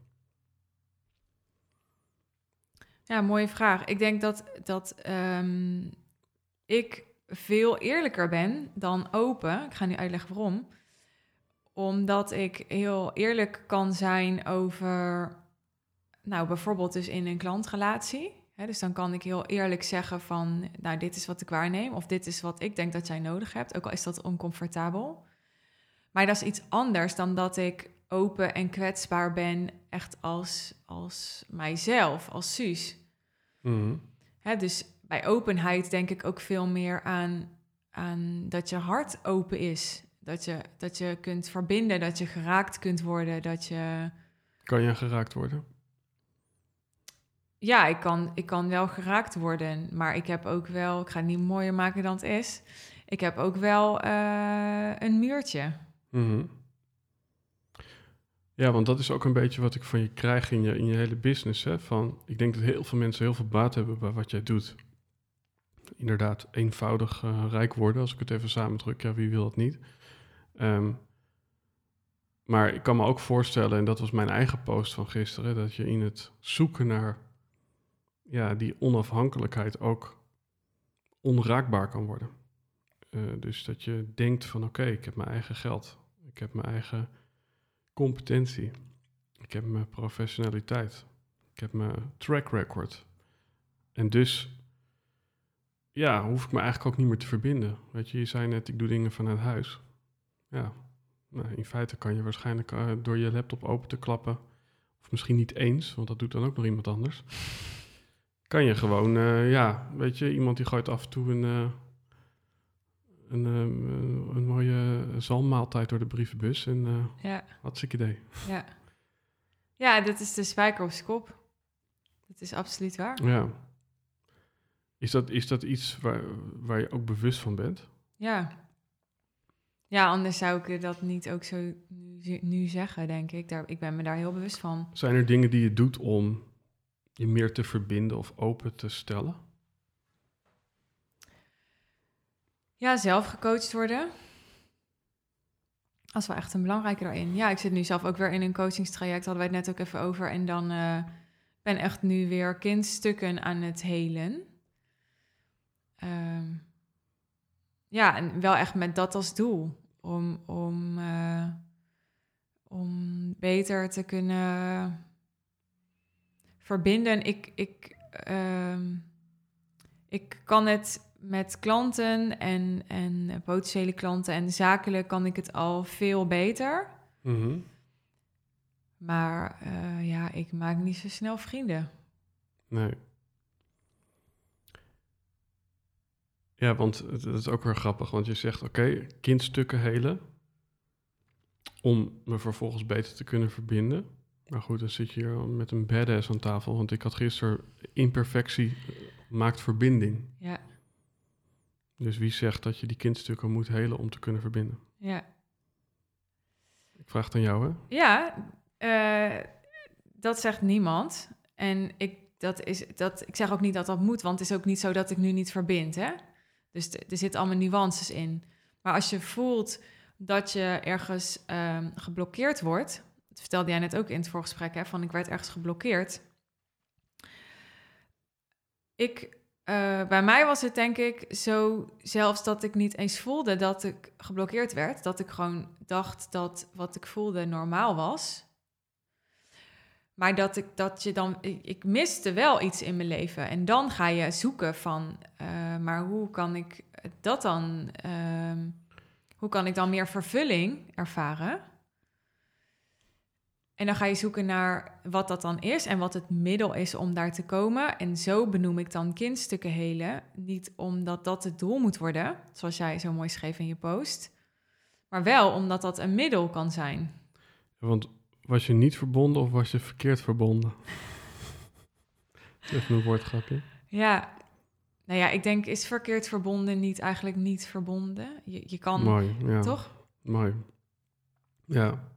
S2: Ja, mooie vraag. Ik denk dat, dat ehm, ik veel eerlijker ben dan open. Ik ga nu uitleggen waarom. Omdat ik heel eerlijk kan zijn over, nou bijvoorbeeld dus in een klantrelatie. Hè, dus dan kan ik heel eerlijk zeggen van, nou dit is wat ik waarneem. Of dit is wat ik denk dat jij nodig hebt. Ook al is dat oncomfortabel. Maar dat is iets anders dan dat ik open en kwetsbaar ben, echt als, als mijzelf, als Suus. Hè, dus bij openheid denk ik ook veel meer aan, aan dat je hart open is. Dat je, dat je kunt verbinden, dat je geraakt kunt worden, dat je...
S1: Kan je geraakt worden?
S2: Ja, ik kan, ik kan wel geraakt worden, maar ik heb ook wel... Ik ga het niet mooier maken dan het is. Ik heb ook wel eh, een muurtje.
S1: Mhm. Ja, want dat is ook een beetje wat ik van je krijg in je, in je hele business. Hè? Van, ik denk dat heel veel mensen heel veel baat hebben bij wat jij doet. Inderdaad, eenvoudig eh, rijk worden, als ik het even samendruk. Ja, wie wil dat niet? Ehm, maar ik kan me ook voorstellen, en dat was mijn eigen post van gisteren, dat je in het zoeken naar ja, die onafhankelijkheid ook onraakbaar kan worden. Eh, dus dat je denkt van oké, ik heb mijn eigen geld. Ik heb mijn eigen competentie. Ik heb mijn professionaliteit. Ik heb mijn track record. En dus ja, hoef ik me eigenlijk ook niet meer te verbinden. Weet je, je zei net, ik doe dingen vanuit huis. Ja, nou, in feite kan je waarschijnlijk eh, door je laptop open te klappen, of misschien niet eens, want dat doet dan ook nog iemand anders. Kan je gewoon, eh, ja, weet je, iemand die gooit af en toe een, eh, een, eh, een mooie zalmmaaltijd door de brievenbus en eh
S2: Ja,
S1: hartstikke idee.
S2: ja. Ja, dat is de spijker op kop. Dat is absoluut waar.
S1: Ja. Is dat, is dat iets waar, waar je ook bewust van bent?
S2: Ja. Ja, anders zou ik dat niet ook zo nu, nu zeggen, denk ik. Daar, ik ben me daar heel bewust van.
S1: Zijn er dingen die je doet om je meer te verbinden of open te stellen?
S2: Ja, zelf gecoacht worden. Dat is wel echt een belangrijke daarin. Ja, ik zit nu zelf ook weer in een coachingstraject. Hadden wij het net ook even over. En dan eh ben echt nu weer kindstukken aan het helen. Ehm, ja, en wel echt met dat als doel. Om, om, eh, om beter te kunnen verbinden. Ik, ik, ehm, ik kan het met klanten en, en potentiële klanten en zakelijk kan ik het al veel beter.
S1: Mhm.
S2: Maar eh, ja, ik maak niet zo snel vrienden.
S1: Nee. Ja, want het, het is ook weer grappig, want je zegt, oké, kindstukken helen, om me vervolgens beter te kunnen verbinden. Maar goed, dan zit je hier met een badass aan tafel, want ik had gisteren imperfectie eh, maakt verbinding.
S2: Ja,
S1: Dus wie zegt dat je die kindstukken moet helen om te kunnen verbinden?
S2: ja.
S1: Ik vraag het aan jou, hè?
S2: Ja, eh, dat zegt niemand. En ik, dat is, dat, ik zeg ook niet dat dat moet, want het is ook niet zo dat ik nu niet verbind. Hè? Dus t- er zitten allemaal nuances in. Maar als je voelt dat je ergens ehm, geblokkeerd wordt, dat vertelde jij net ook in het voorgesprek, hè, van ik werd ergens geblokkeerd. Ik, eh, bij mij was het denk ik zo zelfs dat ik niet eens voelde dat ik geblokkeerd werd. Dat ik gewoon dacht dat wat ik voelde normaal was. Maar dat ik dat je dan. Ik, ik miste wel iets in mijn leven. En dan ga je zoeken van. eh, maar hoe kan ik dat dan. ehm, hoe kan ik dan meer vervulling ervaren? En dan ga je zoeken naar wat dat dan is en wat het middel is om daar te komen. En zo benoem ik dan kindstukken helen. Niet omdat dat het doel moet worden, zoals jij zo mooi schreef in je post. Maar wel omdat dat een middel kan zijn.
S1: Want was je niet verbonden of was je verkeerd verbonden? Even een woordgrapje.
S2: Ja, nou ja, ik denk is verkeerd verbonden niet eigenlijk niet verbonden. Je, je kan,
S1: Mooi, ja.
S2: toch?
S1: Mooi. Ja.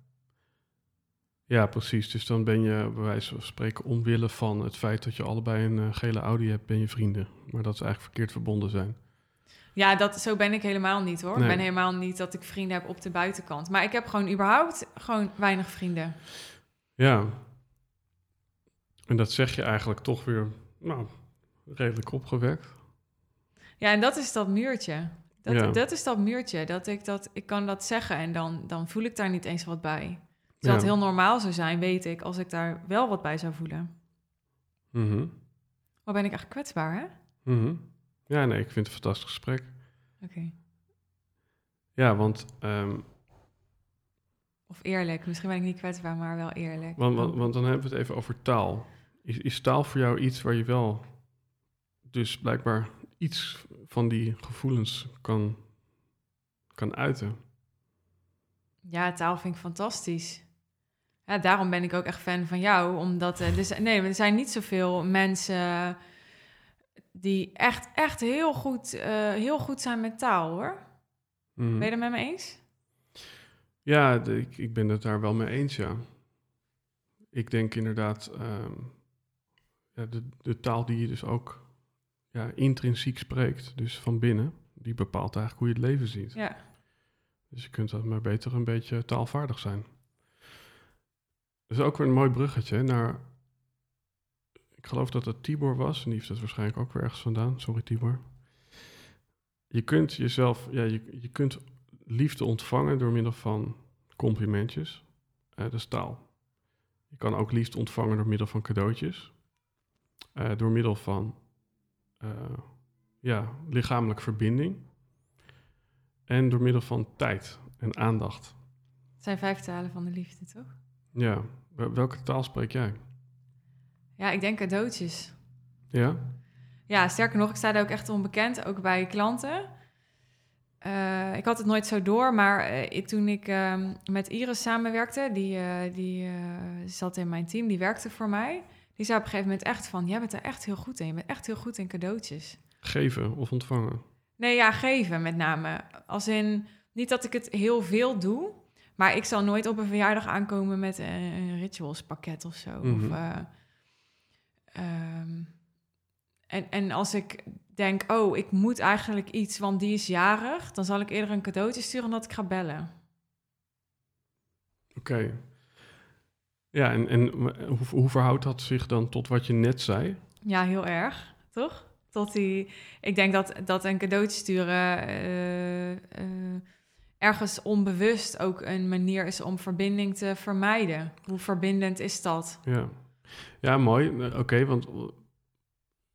S1: Ja, precies. Dus dan ben je bij wijze van spreken omwille van het feit dat je allebei een eh, gele Audi hebt, ben je vrienden. Maar dat ze eigenlijk verkeerd verbonden zijn.
S2: Ja, dat, zo ben ik helemaal niet hoor.
S1: Nee.
S2: Ik ben helemaal niet dat ik vrienden heb op de buitenkant. Maar ik heb gewoon überhaupt gewoon weinig vrienden.
S1: Ja. En dat zeg je eigenlijk toch weer, nou, redelijk opgewekt.
S2: Ja, en dat is dat muurtje. Dat,
S1: Ja.
S2: dat is dat muurtje. Dat ik, dat, ik kan dat zeggen en dan, dan voel ik daar niet eens wat bij. Terwijl
S1: Ja.
S2: het heel normaal zou zijn, weet ik, als ik daar wel wat bij zou voelen.
S1: Mhm.
S2: Wat ben ik echt kwetsbaar, hè?
S1: Mhm. Ja, nee, ik vind het een fantastisch gesprek.
S2: Oké.
S1: Ja, want ehm,
S2: Of eerlijk. Misschien ben ik niet kwetsbaar, maar wel eerlijk.
S1: Want, want, want dan hebben we het even over taal. Is, is taal voor jou iets waar je wel dus blijkbaar iets van die gevoelens kan, kan uiten?
S2: Ja, taal vind ik fantastisch. Ja, daarom ben ik ook echt fan van jou. Omdat uh, er, nee, er zijn niet zoveel mensen die echt, echt heel, goed, uh, heel goed zijn met taal, hoor.
S1: Mhm.
S2: Ben je het met me eens?
S1: Ja, de, ik, ik ben het daar wel mee eens, ja. Ik denk inderdaad, ehm, ja, de, de taal die je dus ook ja, intrinsiek spreekt, dus van binnen, die bepaalt eigenlijk hoe je het leven ziet.
S2: Ja.
S1: Dus je kunt dan maar beter een beetje taalvaardig zijn. Is ook weer een mooi bruggetje naar. Ik geloof dat het Tibor was, en die heeft het waarschijnlijk ook weer ergens vandaan. Sorry, Tibor. Je kunt jezelf, ja, je, je kunt liefde ontvangen door middel van complimentjes. Uh, dat is taal. Je kan ook liefde ontvangen door middel van cadeautjes. Uh, door middel van uh, ja, lichamelijke verbinding. En door middel van tijd en aandacht.
S2: Het zijn vijf talen van de liefde, toch?
S1: Ja. Welke taal spreek jij?
S2: Ja, ik denk cadeautjes.
S1: Ja?
S2: Ja, sterker nog, ik sta daar ook echt onbekend, ook bij klanten. Uh, ik had het nooit zo door, maar uh, toen ik uh, met Iris samenwerkte, die, uh, die zat in mijn team, die werkte voor mij. Die zei op een gegeven moment echt van, jij bent er echt heel goed in. Je bent echt heel goed in cadeautjes.
S1: Geven of ontvangen?
S2: Nee, ja, geven met name. Als in, niet dat ik het heel veel doe, maar ik zal nooit op een verjaardag aankomen met een, een ritualspakket of zo.
S1: Mhm.
S2: Of, um, en, en als ik denk, oh, ik moet eigenlijk iets, want die is jarig, dan zal ik eerder een cadeautje sturen dan dat ik ga bellen.
S1: Oké. Okay. Ja, en, en hoe, hoe verhoudt dat zich dan tot wat je net zei?
S2: Ja, heel erg, toch? Tot die, ik denk dat, dat een cadeautje sturen uh, uh, ergens onbewust ook een manier is om verbinding te vermijden. Hoe verbindend is dat?
S1: Ja, ja mooi. Oké, okay, want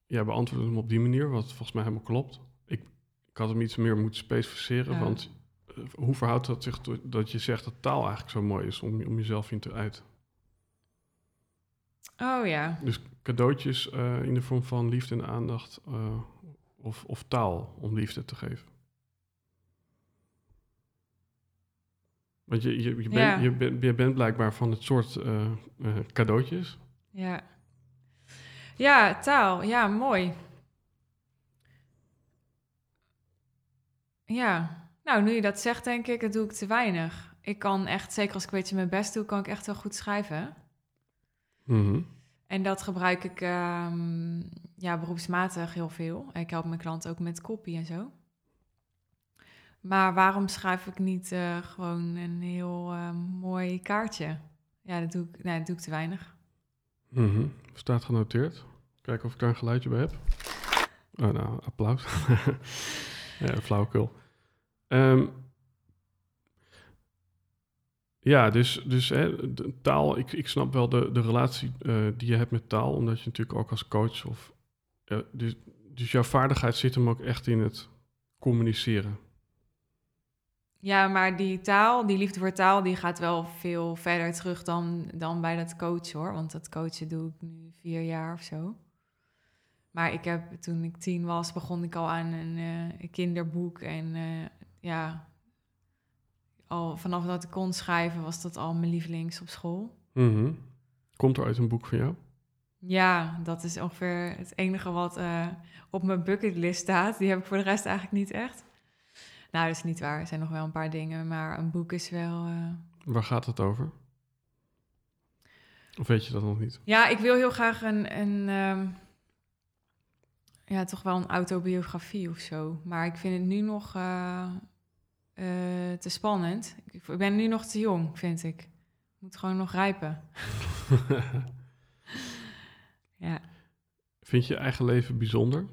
S1: ja, beantwoord hem op die manier, wat volgens mij helemaal klopt. Ik, ik had hem iets meer moeten specificeren, ja. want uh, hoe verhoudt dat zich tot dat je zegt dat taal eigenlijk zo mooi is om, om jezelf in te uiten?
S2: Oh ja.
S1: Dus cadeautjes uh, in de vorm van liefde en aandacht uh, of, of taal om liefde te geven. Want je, je, je, ben,
S2: Ja.
S1: je, bent, je bent blijkbaar van het soort eh, eh, cadeautjes.
S2: Ja. Ja, taal. Ja, mooi. Ja. Nou, nu je dat zegt, denk ik, dat doe ik te weinig. Ik kan echt, zeker als ik een beetje mijn best doe, kan ik echt wel goed schrijven.
S1: Mhm.
S2: En dat gebruik ik ehm, ja, beroepsmatig heel veel. Ik help mijn klanten ook met copy en zo. Maar waarom schrijf ik niet eh, gewoon een heel eh, mooi kaartje? Ja, dat doe ik, nee, dat doe ik te weinig.
S1: Mhm. Staat genoteerd. Kijken of ik daar een geluidje bij heb. Oh, nou, applaus. ja, flauwekul. Ehm, ja, dus, dus hè, taal, ik, ik snap wel de, de relatie eh, die je hebt met taal, omdat je natuurlijk ook als coach of. dus, dus jouw vaardigheid zit hem ook echt in het communiceren.
S2: Ja, maar die taal, die liefde voor taal, die gaat wel veel verder terug dan, dan bij dat coachen hoor. Want dat coachen doe ik nu vier jaar of zo. Maar ik heb, toen ik tien was, begon ik al aan een, eh, kinderboek. En eh, ja, al vanaf dat ik kon schrijven, was dat al mijn lievelings op school.
S1: Mhm. Komt er uit een boek van jou?
S2: Ja, dat is ongeveer het enige wat eh, op mijn bucketlist staat. Die heb ik voor de rest eigenlijk niet echt. Nou, dat is niet waar. Er zijn nog wel een paar dingen, maar een boek is wel. eh,
S1: Waar gaat het over? Of weet je dat nog niet?
S2: Ja, ik wil heel graag een, een ehm, ja, toch wel een autobiografie of zo. Maar ik vind het nu nog eh, eh, te spannend. Ik, ben nu nog te jong, vind ik. Ik moet gewoon nog rijpen. Ja.
S1: Vind je je eigen leven bijzonder?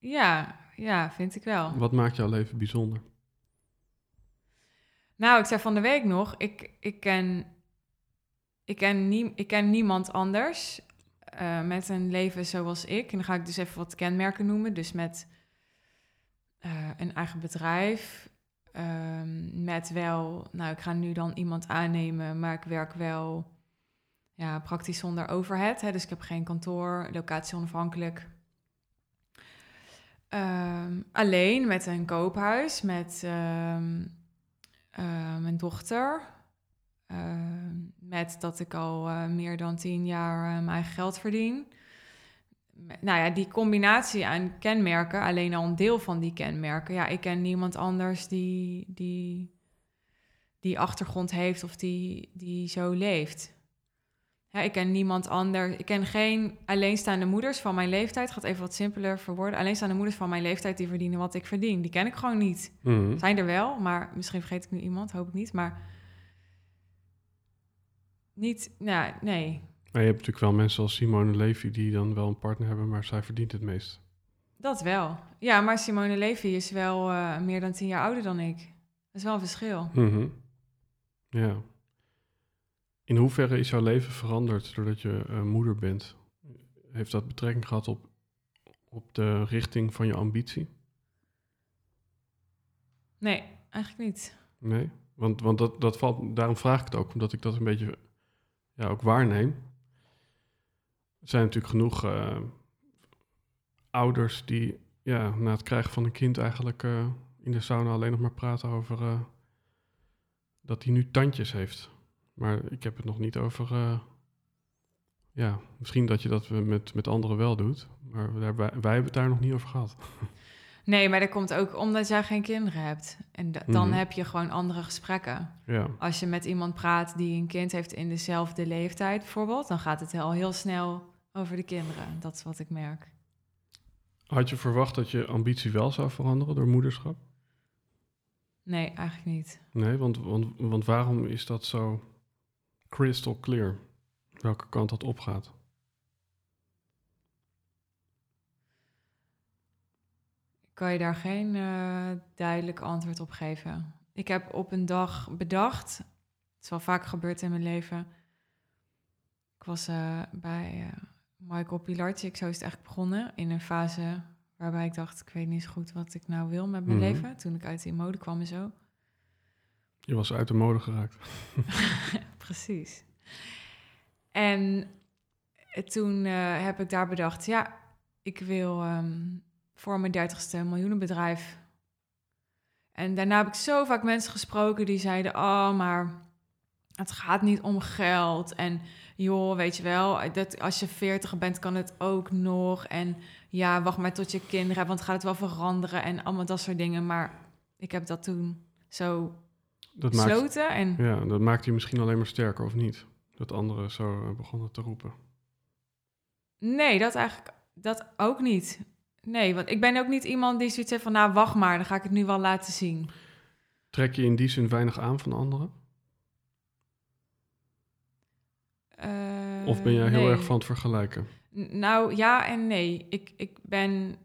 S2: Ja, ja, vind ik wel.
S1: Wat maakt jouw leven bijzonder?
S2: Nou, ik zei van de week nog, ik, ik, ken, ik, ken, nie, ik ken niemand anders eh, met een leven zoals ik. En dan ga ik dus even wat kenmerken noemen. Dus met eh, een eigen bedrijf, Ehm, met wel, nou, ik ga nu dan iemand aannemen, maar ik werk wel ja, praktisch zonder overhead. Hè, dus ik heb geen kantoor, locatie onafhankelijk. Ehm, alleen met een koophuis, met ehm, eh, mijn dochter. Ehm, met dat ik al eh, meer dan tien jaar eh, mijn eigen geld verdien. Nou ja, die combinatie aan kenmerken, alleen al een deel van die kenmerken. Ja, ik ken niemand anders die die, die achtergrond heeft of die, die zo leeft. Ja, ik ken niemand anders. Ik ken geen alleenstaande moeders van mijn leeftijd. Ik ga het even wat simpeler verwoorden. Alleenstaande moeders van mijn leeftijd die verdienen wat ik verdien. Die ken ik gewoon niet.
S1: Mhm.
S2: Zijn er wel, maar misschien vergeet ik nu iemand, hoop ik niet. Maar niet, nou, nee.
S1: Maar je hebt natuurlijk wel mensen als Simone Levy die dan wel een partner hebben, maar zij verdient het meest.
S2: Dat wel. Ja, maar Simone Levy is wel eh, meer dan tien jaar ouder dan ik. Dat is wel een verschil.
S1: Mhm. Ja. In hoeverre is jouw leven veranderd doordat je eh, moeder bent? Heeft dat betrekking gehad op, op de richting van je ambitie?
S2: Nee, eigenlijk niet.
S1: Nee? Want, want dat, dat valt, daarom vraag ik het ook, omdat ik dat een beetje ja, ook waarneem. Er zijn natuurlijk genoeg eh, ouders die ja, na het krijgen van een kind eigenlijk eh, in de sauna alleen nog maar praten over dat hij nu tandjes heeft. Maar ik heb het nog niet over. eh, ja, misschien dat je dat met, met anderen wel doet, maar daar, wij, wij hebben het daar nog niet over gehad.
S2: Nee, maar dat komt ook omdat jij geen kinderen hebt. En da- dan
S1: Mhm.
S2: heb je gewoon andere gesprekken.
S1: Ja,
S2: Als je met iemand praat die een kind heeft in dezelfde leeftijd bijvoorbeeld... dan gaat het al heel snel over de kinderen. Dat is wat ik merk.
S1: had je verwacht dat je ambitie wel zou veranderen door moederschap?
S2: Nee, eigenlijk niet.
S1: Nee, want, want, want waarom is dat zo crystal clear? Welke kant dat opgaat?
S2: kan je daar geen eh, duidelijk antwoord op geven. Ik heb op een dag bedacht, het is wel vaak gebeurd in mijn leven. Ik was eh, bij eh, Michael Pilarczyk, zo is het eigenlijk begonnen, in een fase waarbij ik dacht, ik weet niet zo goed wat ik nou wil met mijn
S1: Mhm.
S2: leven. Toen ik uit die mode kwam en zo.
S1: Je was uit de mode geraakt.
S2: Precies. En toen eh, heb ik daar bedacht, ja, ik wil ehm, voor mijn dertigste een miljoenenbedrijf. En daarna heb ik zo vaak mensen gesproken die zeiden, oh, maar het gaat niet om geld. En joh, weet je wel, dat als je veertig bent kan het ook nog. En ja, wacht maar tot je kinderen hebt, want gaat het wel veranderen. En allemaal dat soort dingen. Maar ik heb dat toen zo
S1: Dat maakt,
S2: besloten. En
S1: ja, dat maakt je misschien alleen maar sterker, of niet? Dat anderen zo eh, begonnen te roepen.
S2: Nee, dat eigenlijk dat ook niet. Nee, want ik ben ook niet iemand die zoiets heeft van... nou, wacht maar, dan ga ik het nu wel laten zien.
S1: Trek je in die zin weinig aan van anderen?
S2: Eh,
S1: Of ben jij heel
S2: nee.
S1: erg van het vergelijken?
S2: Nou, ja en nee. Ik, ik ben...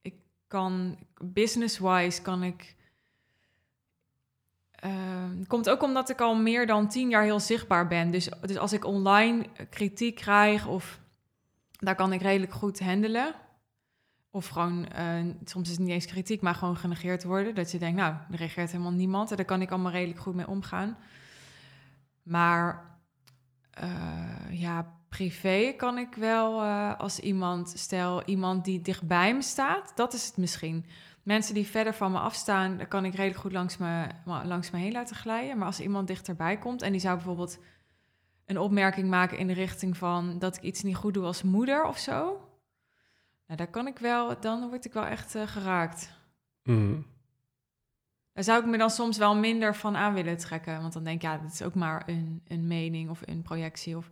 S2: Ik kan... Business-wise kan ik... eh, komt ook omdat ik al meer dan tien jaar heel zichtbaar ben. Dus, dus als ik online kritiek krijg of... Daar kan ik redelijk goed handelen. Of gewoon, eh, soms is het niet eens kritiek, maar gewoon genegeerd worden. Dat je denkt, nou, er reageert helemaal niemand. En daar kan ik allemaal redelijk goed mee omgaan. Maar eh, ja, privé kan ik wel eh, als iemand, stel iemand die dichtbij me staat, dat is het misschien. Mensen die verder van me afstaan, daar kan ik redelijk goed langs me, langs me heen laten glijden. Maar als iemand dichterbij komt en die zou bijvoorbeeld een opmerking maken in de richting van dat ik iets niet goed doe als moeder of zo. Nou, daar kan ik wel, dan word ik wel echt eh, geraakt.
S1: Mhm.
S2: Daar zou ik me dan soms wel minder van aan willen trekken. Want dan denk ik, ja, dat is ook maar een, een mening of een projectie. Of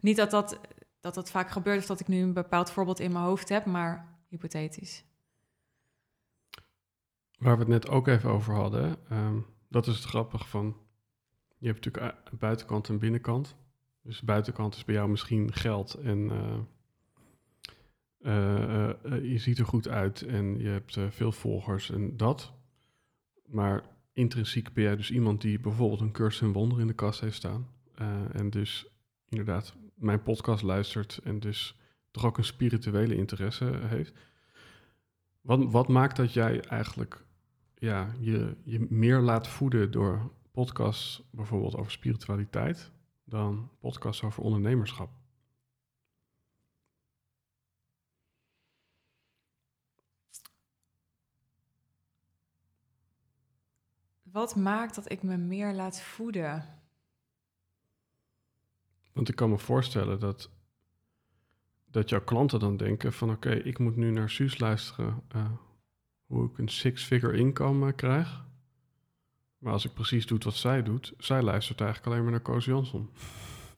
S2: niet dat dat, dat dat vaak gebeurt of dat ik nu een bepaald voorbeeld in mijn hoofd heb, maar hypothetisch.
S1: Waar we het net ook even over hadden, ehm, dat is het grappige van... Je hebt natuurlijk buitenkant en binnenkant. Dus buitenkant is bij jou misschien geld en eh, eh, eh, je ziet er goed uit en je hebt veel volgers en dat. Maar intrinsiek ben jij dus iemand die bijvoorbeeld een cursus in wonder in de kast heeft staan. en dus inderdaad mijn podcast luistert en dus toch ook een spirituele interesse heeft. Wat maakt dat jij eigenlijk ja, je, je meer laat voeden door podcasts bijvoorbeeld over spiritualiteit dan podcasts over ondernemerschap?
S2: Wat maakt dat ik me meer laat voeden?
S1: Want ik kan me voorstellen dat, dat jouw klanten dan denken van oké, ik moet nu naar Suus luisteren uh, hoe ik een six-figure inkomen krijg. Maar als ik precies doe wat zij doet, zij luistert eigenlijk alleen maar naar Koos Jansson.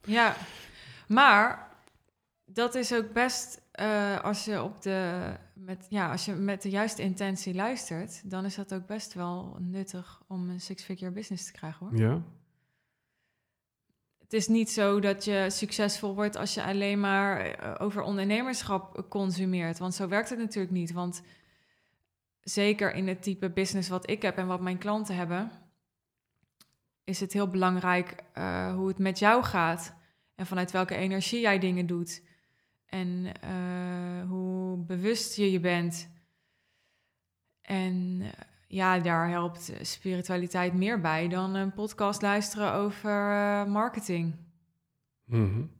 S2: Ja, maar dat is ook best uh, als je op de met ja, als je met de juiste intentie luistert, dan is dat ook best wel nuttig om een six-figure business te krijgen hoor.
S1: Ja.
S2: Het is niet zo dat je succesvol wordt als je alleen maar eh, over ondernemerschap consumeert, want zo werkt het natuurlijk niet. Want zeker in het type business wat ik heb en wat mijn klanten hebben, is het heel belangrijk uh, hoe het met jou gaat en vanuit welke energie jij dingen doet en uh, hoe bewust je je bent. En ja, daar helpt spiritualiteit meer bij dan een podcast luisteren over uh, marketing.
S1: Mm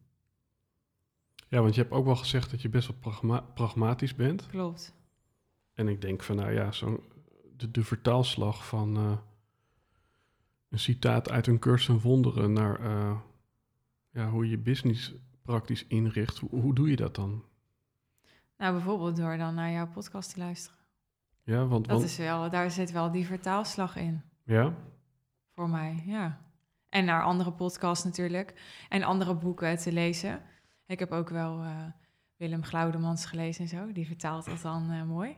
S1: Ja, want je hebt ook wel gezegd dat je best wel pragma pragmatisch bent.
S2: Klopt.
S1: En ik denk van, nou ja, zo de, de vertaalslag van uh, een citaat uit een cursus en wonderen naar uh, ja, hoe je business praktisch inricht. Hoe, hoe doe je dat dan?
S2: Nou, bijvoorbeeld door dan naar jouw podcast te luisteren.
S1: Ja, want,
S2: dat is wel, daar zit wel die vertaalslag in.
S1: Ja?
S2: Voor mij, ja. En naar andere podcasts natuurlijk. En andere boeken te lezen. Ik heb ook wel uh, Willem Glaudemans gelezen en zo. Die vertaalt dat dan uh, mooi.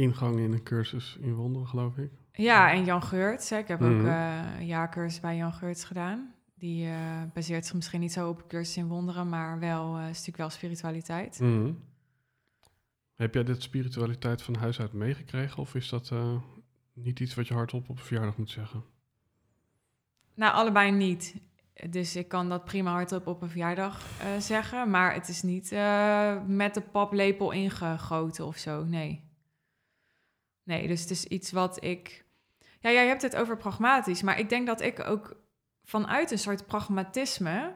S1: Ingang in een cursus in wonderen, geloof ik.
S2: Ja, en Jan Geurts. Hè. Ik heb mm -hmm. ook uh, een jaarcursus bij Jan Geurts gedaan. Die uh, baseert zich misschien niet zo op cursus in wonderen, maar wel uh, een stuk wel spiritualiteit.
S1: Mm -hmm. Heb jij dit spiritualiteit van huis uit meegekregen of is dat niet iets wat je hardop op een verjaardag moet zeggen?
S2: Nou, allebei niet. Dus ik kan dat prima hardop op een verjaardag zeggen, maar het is niet met de paplepel ingegoten of zo, nee. Nee, dus het is iets wat ik... Ja, jij hebt het over pragmatisch, maar ik denk dat ik ook vanuit een soort pragmatisme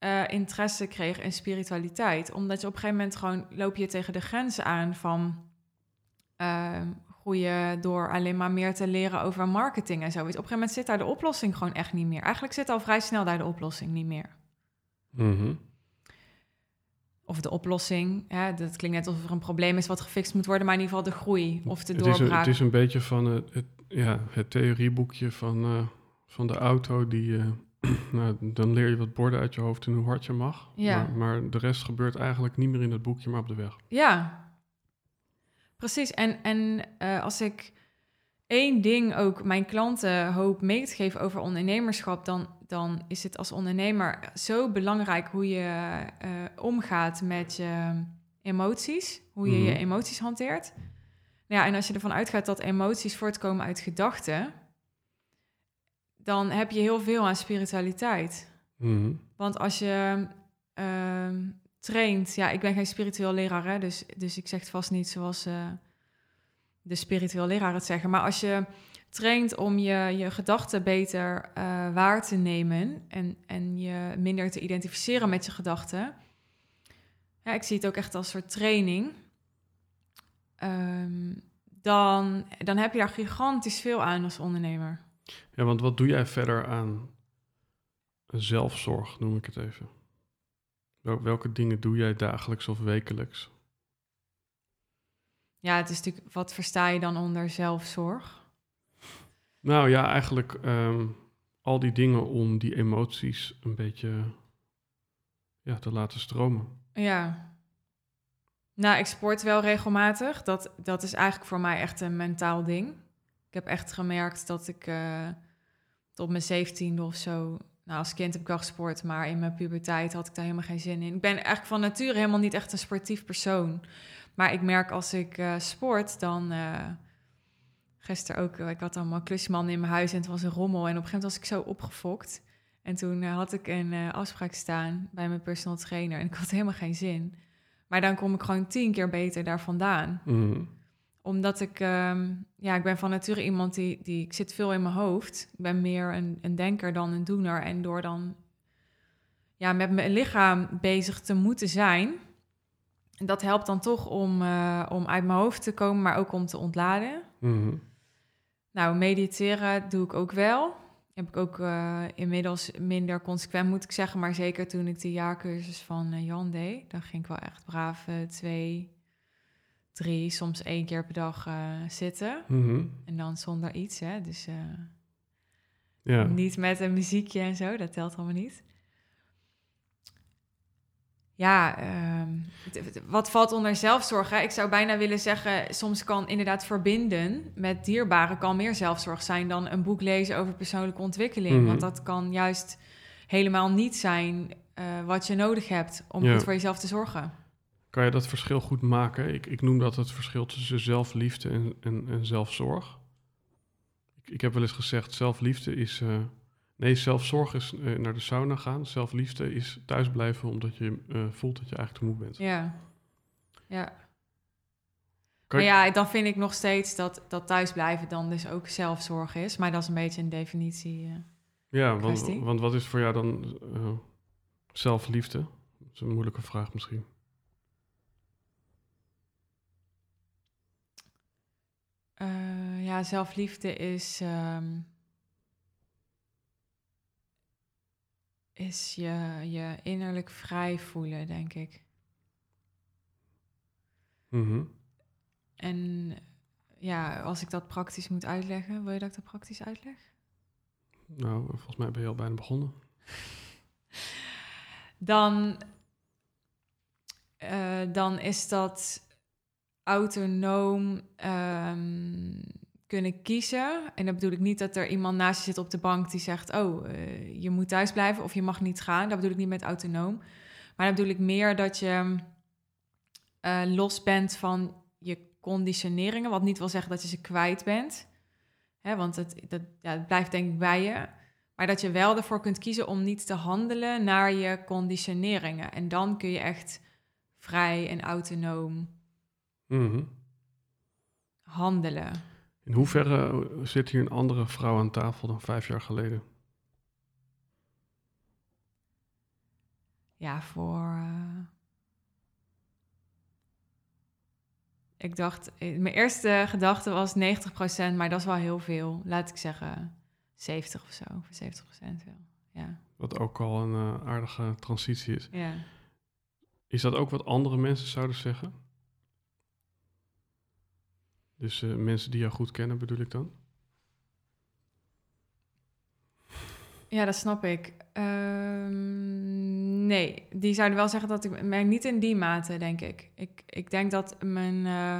S2: uh, interesse kreeg in spiritualiteit. Omdat je op een gegeven moment gewoon loop je tegen de grenzen aan van uh, groeien door alleen maar meer te leren over marketing en zoiets. Op een gegeven moment zit daar de oplossing gewoon echt niet meer. Eigenlijk zit al vrij snel daar de oplossing niet meer.
S1: Mm.
S2: Of de oplossing, ja, dat klinkt net alsof er een probleem is wat gefixt moet worden, maar in ieder geval de groei of de
S1: het
S2: doorbraak.
S1: Is een, het is een beetje van het, het ja, het theorieboekje van... Uh van de auto, die, uh, nou, dan leer je wat borden uit je hoofd en hoe hard je mag.
S2: Ja.
S1: Maar, maar, de rest gebeurt eigenlijk niet meer in het boekje, maar op de weg.
S2: Ja, precies. En, en uh, als ik één ding ook mijn klanten hoop mee te geven over ondernemerschap, dan, dan is het als ondernemer zo belangrijk hoe je uh, omgaat met je emoties, hoe je mm -hmm. je emoties hanteert. Ja, en als je ervan uitgaat dat emoties voortkomen uit gedachten, dan heb je heel veel aan spiritualiteit.
S1: Mm -hmm.
S2: Want als je uh, traint, ja, ik ben geen spiritueel leraar, hè, dus, dus ik zeg het vast niet zoals uh, de spiritueel leraar het zeggen. Maar als je traint om je, je gedachten beter uh, waar te nemen en, en je minder te identificeren met je gedachten. Ja, ik zie het ook echt als een soort training. Um, dan, dan heb je daar gigantisch veel aan als ondernemer.
S1: Ja, want wat doe jij verder aan zelfzorg, noem ik het even? Wel, welke dingen doe jij dagelijks of wekelijks?
S2: Ja, het is natuurlijk, wat versta je dan onder zelfzorg?
S1: Nou ja, eigenlijk um, al die dingen om die emoties een beetje ja, te laten stromen.
S2: Ja. Nou, ik sport wel regelmatig. Dat, dat is eigenlijk voor mij echt een mentaal ding. Ik heb echt gemerkt dat ik uh, tot mijn zeventiende of zo... Nou, als kind heb ik wel gesport, maar in mijn puberteit had ik daar helemaal geen zin in. Ik ben eigenlijk van nature helemaal niet echt een sportief persoon. Maar ik merk als ik uh, sport, dan... Uh, gisteren ook, ik had allemaal klusman in mijn huis en het was een rommel. En op een gegeven moment was ik zo opgefokt. En toen had ik een afspraak staan bij mijn personal trainer en ik had helemaal geen zin. Maar dan kom ik gewoon tien keer beter daar vandaan.
S1: Mm.
S2: Omdat ik, ehm, ja, ik ben van nature iemand die, die, ik zit veel in mijn hoofd. Ik ben meer een, een denker dan een doener. En door dan, ja, met mijn lichaam bezig te moeten zijn, dat helpt dan toch om, eh, om uit mijn hoofd te komen, maar ook om te ontladen.
S1: Mhm.
S2: Nou, mediteren doe ik ook wel. Heb ik ook eh, inmiddels minder consequent, moet ik zeggen. Maar zeker toen ik de jaarcursus van eh, Jan deed, dan ging ik wel echt braaf twee, drie, soms één keer per dag zitten.
S1: Mhm.
S2: En dan zonder iets, hè. Dus
S1: Ja.
S2: niet met een muziekje en zo, dat telt allemaal niet. Ja, ehm, wat valt onder zelfzorg? Hè? Ik zou bijna willen zeggen, soms kan inderdaad verbinden met dierbaren kan meer zelfzorg zijn dan een boek lezen over persoonlijke ontwikkeling.
S1: Mhm.
S2: Want dat kan juist helemaal niet zijn eh, wat je nodig hebt om
S1: Ja.
S2: goed voor jezelf te zorgen.
S1: Kan je dat verschil goed maken? Ik, ik noem dat het verschil tussen zelfliefde en, en, en zelfzorg. Ik, ik heb wel eens gezegd, zelfliefde is... eh, nee, zelfzorg is eh, naar de sauna gaan. Zelfliefde is thuisblijven omdat je eh, voelt dat je eigenlijk te moe bent.
S2: Ja, ja. Maar ja, dan vind ik nog steeds dat, dat thuisblijven dan dus ook zelfzorg is. Maar dat is een beetje een definitie. eh.
S1: Ja, want, want wat is voor jou dan zelfliefde? Dat is een moeilijke vraag misschien.
S2: Ja, zelfliefde is, ehm, is je, je innerlijk vrij voelen, denk ik.
S1: Mhm.
S2: En ja, als ik dat praktisch moet uitleggen, wil je dat ik dat praktisch uitleg?
S1: Nou, volgens mij ben je al bijna begonnen.
S2: Dan, eh, dan is dat autonoom ehm, kunnen kiezen. En dat bedoel ik niet dat er iemand naast je zit op de bank die zegt: Oh, eh, je moet thuis blijven of je mag niet gaan. Dat bedoel ik niet met autonoom. Maar dat bedoel ik meer dat je eh, los bent van je conditioneringen. Wat niet wil zeggen dat je ze kwijt bent. Hè, want het, dat, ja, het blijft denk ik bij je. Maar dat je wel ervoor kunt kiezen om niet te handelen naar je conditioneringen. En dan kun je echt vrij en autonoom
S1: Mhm.
S2: handelen.
S1: In hoeverre eh, zit hier een andere vrouw aan tafel dan vijf jaar geleden?
S2: Ja, voor. eh, Ik dacht, eh, mijn eerste gedachte was 90%, maar dat is wel heel veel. Laat ik zeggen 70 of zo, of 70% wel. Ja,
S1: Wat ook al een aardige transitie is.
S2: ja.
S1: Is dat ook wat andere mensen zouden zeggen? Dus eh, mensen die jou goed kennen, bedoel ik dan?
S2: Ja, dat snap ik. Ehm, nee, die zouden wel zeggen dat ik... Maar niet in die mate, denk ik. Ik, ik denk dat mijn, eh,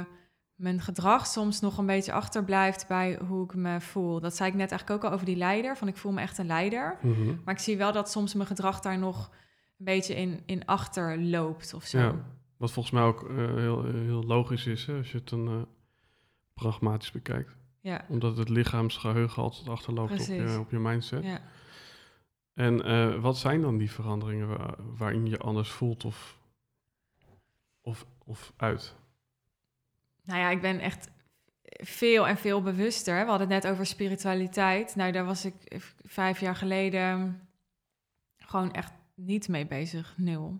S2: mijn gedrag soms nog een beetje achterblijft bij hoe ik me voel. Dat zei ik net eigenlijk ook al over die leider. Van ik voel me echt een leider.
S1: Mhm.
S2: Maar ik zie wel dat soms mijn gedrag daar nog een beetje in, in achterloopt of zo.
S1: Ja. Wat volgens mij ook eh, heel, heel logisch is, hè, als je het dan pragmatisch bekijkt.
S2: Ja,
S1: Omdat het lichaamsgeheugen altijd achterloopt op je, op je mindset.
S2: ja.
S1: En eh, wat zijn dan die veranderingen wa- waarin je anders voelt of, of, of uit?
S2: Nou ja, ik ben echt veel en veel bewuster. We hadden het net over spiritualiteit. Nou, daar was ik vijf jaar geleden gewoon echt niet mee bezig. Nul.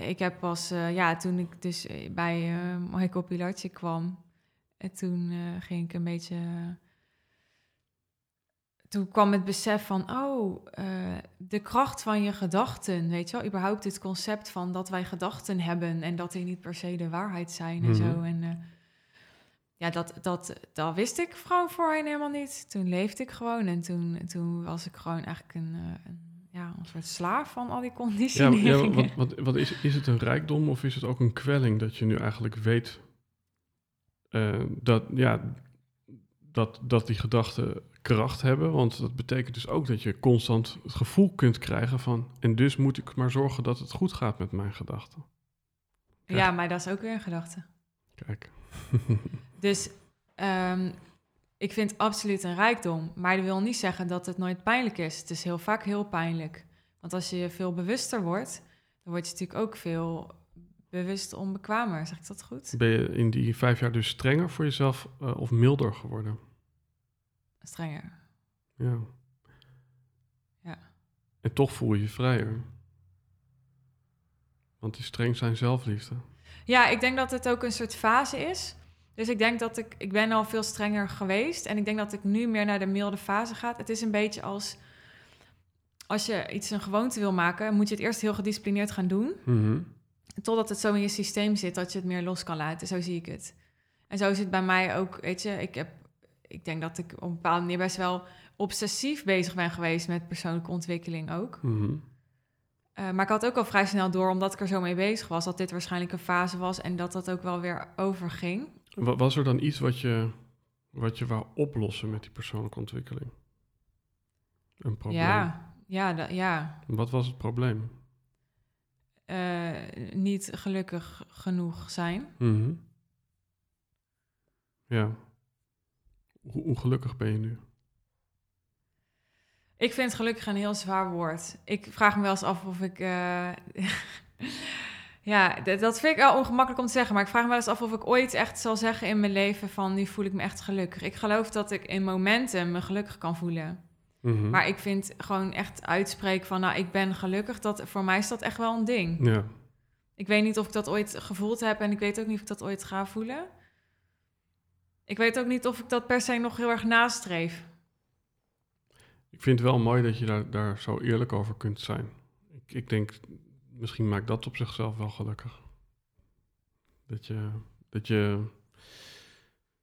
S2: Ik heb pas, eh, ja, toen ik dus eh, bij eh Michael Pilartje kwam, en toen ging ik een beetje. Toen kwam het besef van, oh, de kracht van je gedachten, weet je wel, überhaupt het concept van dat wij gedachten hebben en dat die niet per se de waarheid zijn en
S1: Mhm.
S2: zo. En eh, ja, dat, dat, dat wist ik gewoon voorheen helemaal niet. Toen leefde ik gewoon en toen, toen was ik gewoon eigenlijk een, een, ja, een soort slaaf van al die
S1: Ja,
S2: conditioneringen.
S1: ja, wat, wat, wat is, is het een rijkdom of is het ook een kwelling dat je nu eigenlijk weet eh, dat, ja, dat, dat die gedachten kracht hebben? Want dat betekent dus ook dat je constant het gevoel kunt krijgen van... en dus moet ik maar zorgen dat het goed gaat met mijn gedachten.
S2: ja, maar dat is ook weer een gedachte.
S1: Kijk.
S2: Dus ehm, ik vind het absoluut een rijkdom. Maar dat wil niet zeggen dat het nooit pijnlijk is. Het is heel vaak heel pijnlijk. Want als je veel bewuster wordt, dan word je natuurlijk ook veel bewust onbekwamer. Zeg ik dat goed?
S1: Ben je in die vijf jaar dus strenger voor jezelf eh, of milder geworden?
S2: Strenger.
S1: Ja.
S2: Ja.
S1: En toch voel je je vrijer. Want die streng zijn zelfliefde.
S2: Ja, ik denk dat het ook een soort fase is. Dus ik denk dat ik... Ik ben al veel strenger geweest. En ik denk dat ik nu meer naar de milde fase ga. Het is een beetje als... Als je iets een gewoonte wil maken... moet je het eerst heel gedisciplineerd gaan doen.
S1: Mhm.
S2: Totdat het zo in je systeem zit dat je het meer los kan laten. Zo zie ik het. En zo is het bij mij ook, weet je, ik heb, ik denk dat ik op een bepaalde manier best wel obsessief bezig ben geweest met persoonlijke ontwikkeling ook.
S1: Mhm.
S2: Eh, maar ik had ook al vrij snel door, omdat ik er zo mee bezig was, dat dit waarschijnlijk een fase was en dat dat ook wel weer overging.
S1: Wa- Was er dan iets wat je, wat je wou oplossen met die persoonlijke ontwikkeling? Een probleem?
S2: Ja, ja, da- ja.
S1: Wat was het probleem?
S2: Eh, niet gelukkig genoeg zijn.
S1: Mhm. Ja. Hoe, hoe gelukkig ben je nu?
S2: Ik vind gelukkig een heel zwaar woord. Ik vraag me wel eens af of ik. eh, ja, dat vind ik wel ongemakkelijk om te zeggen. Maar ik vraag me wel eens af of ik ooit echt zal zeggen in mijn leven: van nu voel ik me echt gelukkig. Ik geloof dat ik in momenten me gelukkig kan voelen.
S1: Mhm.
S2: Maar ik vind gewoon echt uitspreken van: nou, ik ben gelukkig. Dat, voor mij is dat echt wel een ding.
S1: Ja.
S2: Ik weet niet of ik dat ooit gevoeld heb. En ik weet ook niet of ik dat ooit ga voelen. Ik weet ook niet of ik dat per se nog heel erg nastreef.
S1: Ik vind het wel mooi dat je daar, daar zo eerlijk over kunt zijn. Ik, ik denk, misschien maakt dat op zichzelf wel gelukkig. Dat je, dat je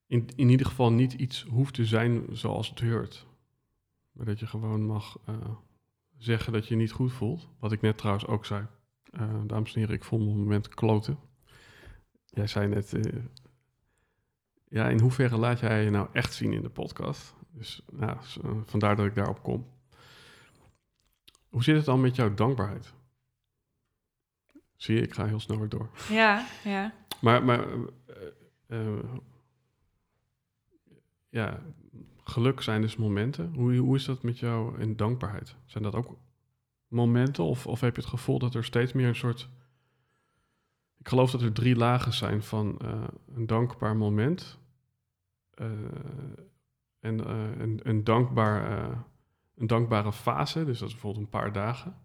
S1: in, in ieder geval niet iets hoeft te zijn zoals het hoort. Maar dat je gewoon mag eh, zeggen dat je je niet goed voelt. Wat ik net trouwens ook zei. Eh, dames en heren, ik voel me op het moment kloten. Jij zei net, eh, ja, in hoeverre laat jij je nou echt zien in de podcast? Dus nou, vandaar dat ik daarop kom. Hoe zit het dan met jouw dankbaarheid? Zie je, ik ga heel snel weer door.
S2: Ja, ja.
S1: Maar, maar eh, eh, ja, geluk zijn dus momenten. Hoe, hoe is dat met jou in dankbaarheid? Zijn dat ook momenten? Of, of heb je het gevoel dat er steeds meer een soort... Ik geloof dat er drie lagen zijn van eh, een dankbaar moment... eh, en eh, een, een, dankbaar, eh, een dankbare fase, dus dat is bijvoorbeeld een paar dagen.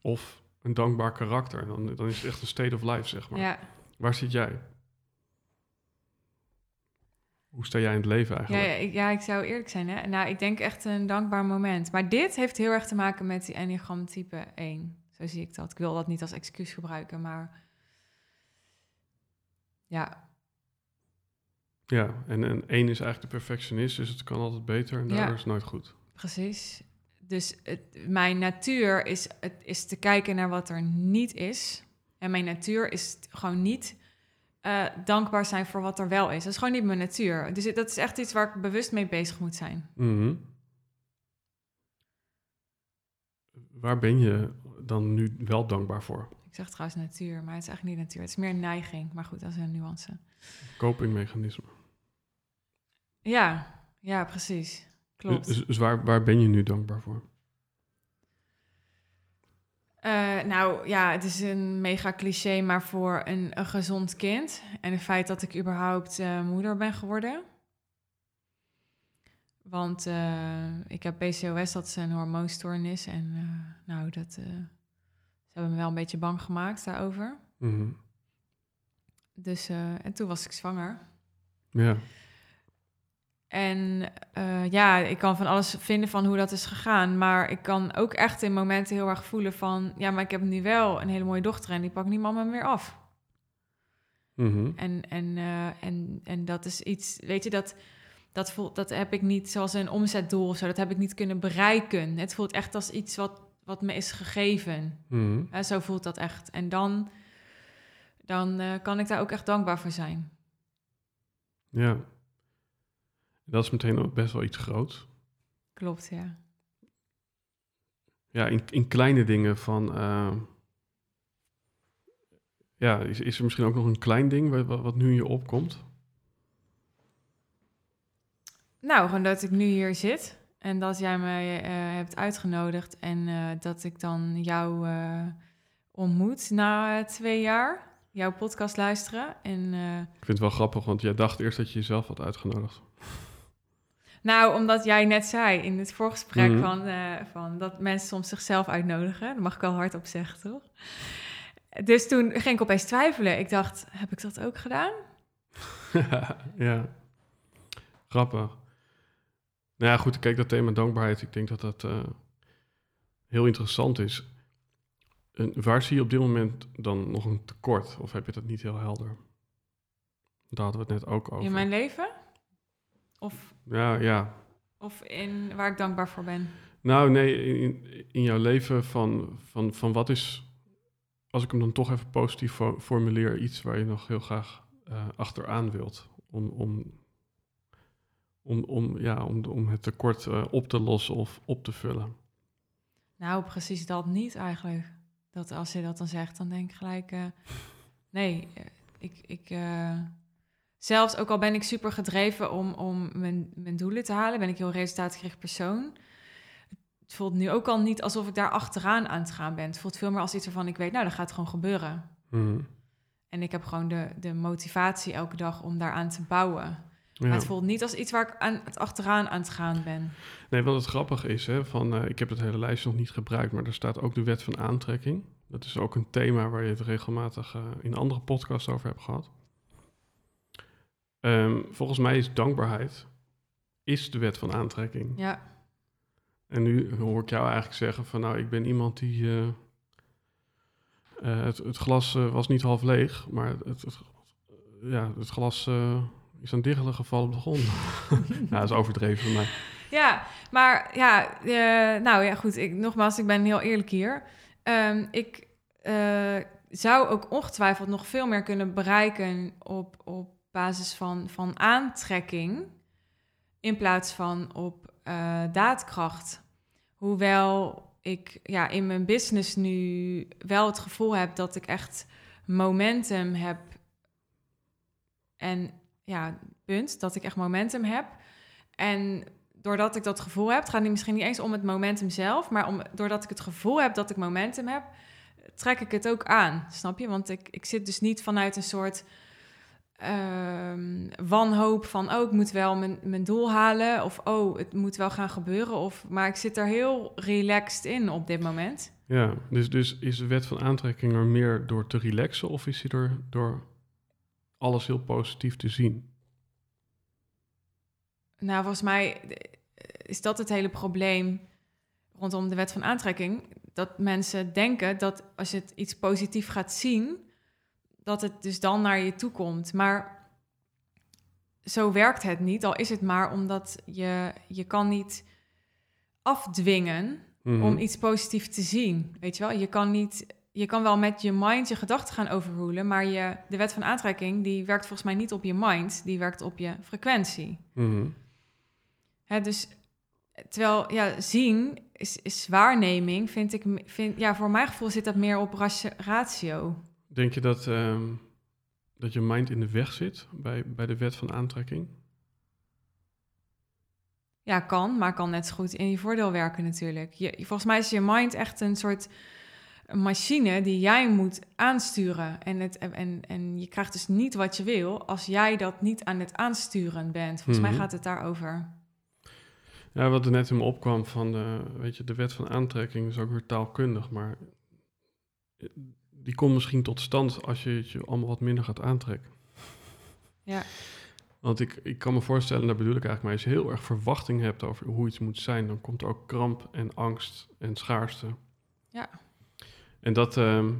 S1: Of een dankbaar karakter. En dan, dan is het echt een state of life, zeg maar.
S2: ja.
S1: Waar zit jij? Hoe sta jij in het leven eigenlijk?
S2: ja, ik, ja, ik zou eerlijk zijn. Hè? Nou, ik denk echt een dankbaar moment. Maar dit heeft heel erg te maken met die Enneagram type 1. Zo zie ik dat. Ik wil dat niet als excuus gebruiken, maar... Ja,
S1: Ja, en, en één is eigenlijk de perfectionist, dus het kan altijd beter en
S2: Ja.
S1: daardoor is het nooit goed.
S2: precies. Dus het, mijn natuur is, het, is te kijken naar wat er niet is. En mijn natuur is gewoon niet eh, dankbaar zijn voor wat er wel is. Dat is gewoon niet mijn natuur. Dus dat is echt iets waar ik bewust mee bezig moet zijn.
S1: Mhm. Waar ben je dan nu wel dankbaar voor?
S2: Ik zeg trouwens natuur, maar het is eigenlijk niet natuur. Het is meer neiging. Maar goed, dat is een nuance.
S1: Copingmechanisme.
S2: Ja, ja, precies. Klopt.
S1: Dus, dus waar, waar ben je nu dankbaar voor?
S2: Eh, nou ja, het is een mega cliché, maar voor een, een gezond kind. En het feit dat ik überhaupt eh, moeder ben geworden. Want eh, ik heb PCOS, dat is een hormoonstoornis. En nou, dat, ze hebben me wel een beetje bang gemaakt daarover.
S1: Mhm.
S2: Dus, en toen was ik zwanger.
S1: Ja,
S2: En eh, ja, ik kan van alles vinden van hoe dat is gegaan. Maar ik kan ook echt in momenten heel erg voelen van... ja, maar ik heb nu wel een hele mooie dochter... en die pakt niemand me meer af.
S1: Mhm.
S2: En, en, eh, en, en dat is iets, weet je, dat, dat, voelt, dat heb ik niet zoals een omzetdoel of zo. Dat heb ik niet kunnen bereiken. Het voelt echt als iets wat, wat me is gegeven. Ja, zo voelt dat echt. En dan, dan eh, kan ik daar ook echt dankbaar voor zijn.
S1: ja. Dat is meteen ook best wel iets groots.
S2: Klopt, ja.
S1: Ja, in, in kleine dingen van... eh, ja, is, is er misschien ook nog een klein ding wat, wat- nu in je opkomt?
S2: Nou, gewoon dat ik nu hier zit en dat jij mij eh, hebt uitgenodigd en eh, dat ik dan jou eh, ontmoet na twee jaar. jouw podcast luisteren. En,
S1: Ik vind het wel grappig, want jij dacht eerst dat je jezelf had uitgenodigd.
S2: Nou, omdat jij net zei in het voorgesprek
S1: Mhm.
S2: van, eh, van dat mensen soms zichzelf uitnodigen. Daar mag ik wel hardop zeggen, toch? Dus toen ging ik opeens twijfelen. Ik dacht, heb ik dat ook gedaan?
S1: ja, grappig. Nou ja, goed, kijk, dat thema dankbaarheid, ik denk dat dat eh, heel interessant is. En waar zie je op dit moment dan nog een tekort? Of heb je dat niet heel helder? Daar hadden we het net ook over.
S2: In mijn leven? Of,
S1: Ja, ja.
S2: of in waar ik dankbaar voor ben?
S1: Nou, nee, in, in jouw leven van, van, van wat is, als ik hem dan toch even positief fo- formuleer, iets waar je nog heel graag eh, achteraan wilt. Om, om, om, om, ja, om, om het tekort eh, op te lossen of op te vullen.
S2: Nou, precies dat niet eigenlijk. Dat als je dat dan zegt, dan denk ik gelijk... eh, nee, ik... ik zelfs ook al ben ik super gedreven om, om mijn, mijn doelen te halen... ben ik heel resultaatgericht persoon... Het voelt nu ook al niet alsof ik daar achteraan aan het gaan ben. Het voelt veel meer als iets waarvan ik weet, nou, dat gaat gewoon gebeuren.
S1: Mhm.
S2: En ik heb gewoon de, de motivatie elke dag om daaraan te bouwen.
S1: Ja.
S2: Maar het voelt niet als iets waar ik aan, het achteraan aan het gaan ben.
S1: Nee, wat het grappige is, hè, van, eh, ik heb het hele lijstje nog niet gebruikt, maar er staat ook de wet van aantrekking. Dat is ook een thema waar je het regelmatig eh, in andere podcasts over hebt gehad. Ehm, volgens mij is dankbaarheid is de wet van aantrekking.
S2: Ja,
S1: En nu hoor ik jou eigenlijk zeggen van nou, ik ben iemand die... eh, eh, het, het glas eh, was niet half leeg, maar het, het, ja, het glas is aan diggelen gevallen op de grond. ja, dat is overdreven van mij.
S2: Ja, maar ja, nou ja, goed. Ik, nogmaals, ik ben heel eerlijk hier. Ehm, ik zou ook ongetwijfeld nog veel meer kunnen bereiken op, op basis van, van aantrekking, in plaats van op eh, daadkracht. Hoewel ik ja, in mijn business nu wel het gevoel heb dat ik echt momentum heb. En ja, punt, dat ik echt momentum heb. En doordat ik dat gevoel heb, het gaat niet misschien niet eens om het momentum zelf, maar om, doordat ik het gevoel heb dat ik momentum heb, trek ik het ook aan. Snap je? Want ik, ik zit dus niet vanuit een soort ehm, wanhoop van, oh, ik moet wel mijn, mijn doel halen, of oh, het moet wel gaan gebeuren. Of, maar ik zit er heel relaxed in op dit moment.
S1: Ja, dus, dus is de wet van aantrekking er meer door te relaxen of is hij er door alles heel positief te zien?
S2: Nou, volgens mij is dat het hele probleem rondom de wet van aantrekking. Dat mensen denken dat als je het iets positief gaat zien, dat het dus dan naar je toe komt. Maar zo werkt het niet, al is het maar omdat je, je kan niet afdwingen
S1: Mhm.
S2: om iets positiefs te zien. Weet je wel, je kan niet. Je kan wel met je mind je gedachten gaan overrulen, maar je, de wet van aantrekking die werkt volgens mij niet op je mind, die werkt op je frequentie.
S1: Mhm.
S2: Hè, dus terwijl ja, zien is, is waarneming, vind ik, vind, ja, voor mijn gevoel zit dat meer op ratio.
S1: Denk je dat, ehm, dat je mind in de weg zit bij, bij de wet van aantrekking?
S2: Ja, kan, maar kan net zo goed in je voordeel werken natuurlijk. Je, volgens mij is je mind echt een soort machine die jij moet aansturen. En, het, en, en je krijgt dus niet wat je wil als jij dat niet aan het aansturen bent. Volgens
S1: Mhm.
S2: mij gaat het daarover.
S1: Ja, wat er net in me opkwam van, de, weet je, de wet van aantrekking is ook weer taalkundig, maar die komt misschien tot stand als je het je allemaal wat minder gaat aantrekken.
S2: Ja.
S1: Want ik, ik kan me voorstellen, daar bedoel ik eigenlijk mee, als je heel erg verwachting hebt over hoe iets moet zijn, dan komt er ook kramp en angst en schaarste.
S2: Ja.
S1: En dat, ehm,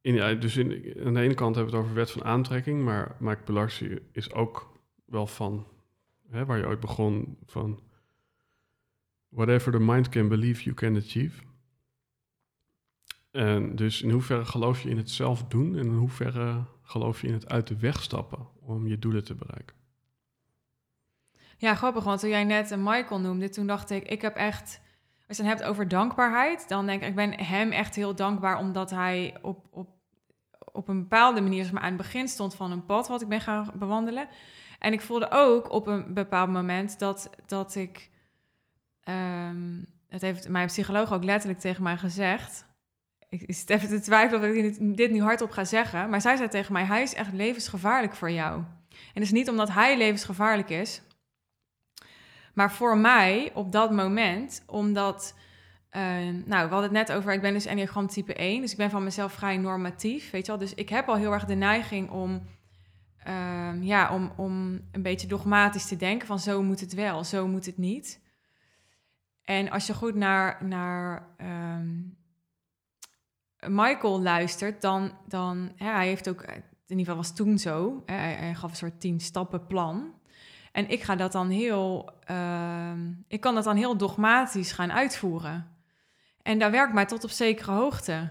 S1: in, ja, dus in, aan de ene kant hebben we het over wet van aantrekking, maar Mike Pilarsi is ook wel van, hè, waar je ooit begon, van whatever the mind can believe, you can achieve. Dus in hoeverre geloof je in het zelf doen en in hoeverre geloof je in het uit de weg stappen om je doelen te bereiken?
S2: Ja, grappig, want toen jij net Michael noemde, toen dacht ik, ik heb echt... Als je het hebt over dankbaarheid, dan denk ik, ik ben hem echt heel dankbaar... omdat hij op, op, op een bepaalde manier zeg maar, aan het begin stond van een pad... wat ik ben gaan bewandelen. En ik voelde ook op een bepaald moment dat, dat ik... ehm, het heeft mijn psycholoog ook letterlijk tegen mij gezegd... ik zit even te twijfelen of ik dit, nu hardop ga zeggen. Maar zij zei tegen mij: Hij is echt levensgevaarlijk voor jou. En dus niet omdat hij levensgevaarlijk is, maar voor mij op dat moment, omdat. eh, nou, we hadden het net over, ik ben dus Enneagram type 1, dus ik ben van mezelf vrij normatief, weet je wel. Dus ik heb al heel erg de neiging om, ehm, ja, om, om een beetje dogmatisch te denken van zo moet het wel, zo moet het niet. En als je goed naar, naar ehm, Michael luistert, dan, dan hij heeft ook, in ieder geval was toen zo, hij, hij gaf een soort tien stappen plan. En ik ga dat dan heel, ehm, ik kan dat dan heel dogmatisch gaan uitvoeren. En dat werkt mij tot op zekere hoogte.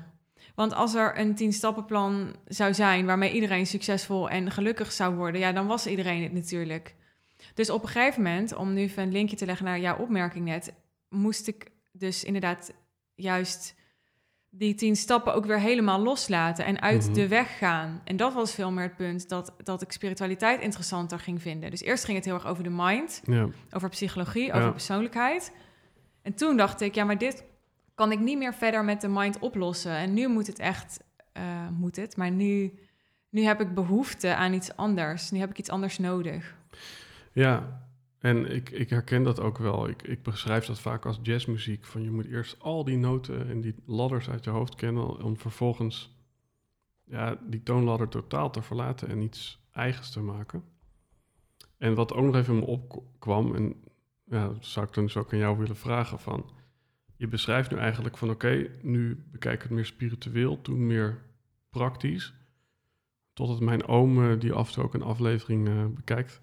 S2: Want als er een tien stappenplan zou zijn waarmee iedereen succesvol en gelukkig zou worden, ja, dan was iedereen het natuurlijk. Dus op een gegeven moment, om nu een linkje te leggen naar jouw opmerking net, moest ik dus inderdaad juist die tien stappen ook weer helemaal loslaten en uit
S1: Mhm.
S2: de weg gaan. En dat was veel meer het punt dat, dat ik spiritualiteit interessanter ging vinden. Dus eerst ging het heel erg over de mind,
S1: Ja,
S2: over psychologie,
S1: Ja.
S2: over persoonlijkheid. En toen dacht ik, ja, maar dit kan ik niet meer verder met de mind oplossen. En nu moet het echt, eh, moet het, maar nu, nu heb ik behoefte aan iets anders. Nu heb ik iets anders nodig.
S1: ja. En ik, ik herken dat ook wel. Ik, ik beschrijf dat vaak als jazzmuziek. Van je moet eerst al die noten en die ladders uit je hoofd kennen... om vervolgens ja, die toonladder totaal te verlaten en iets eigens te maken. En wat ook nog even in me opkwam... en ja, dat zou ik dan dus ook aan jou willen vragen van... je beschrijft nu eigenlijk van oké, nu bekijk ik het meer spiritueel... toen meer praktisch... Totdat mijn oom, eh, die af en toe ook een aflevering eh, bekijkt,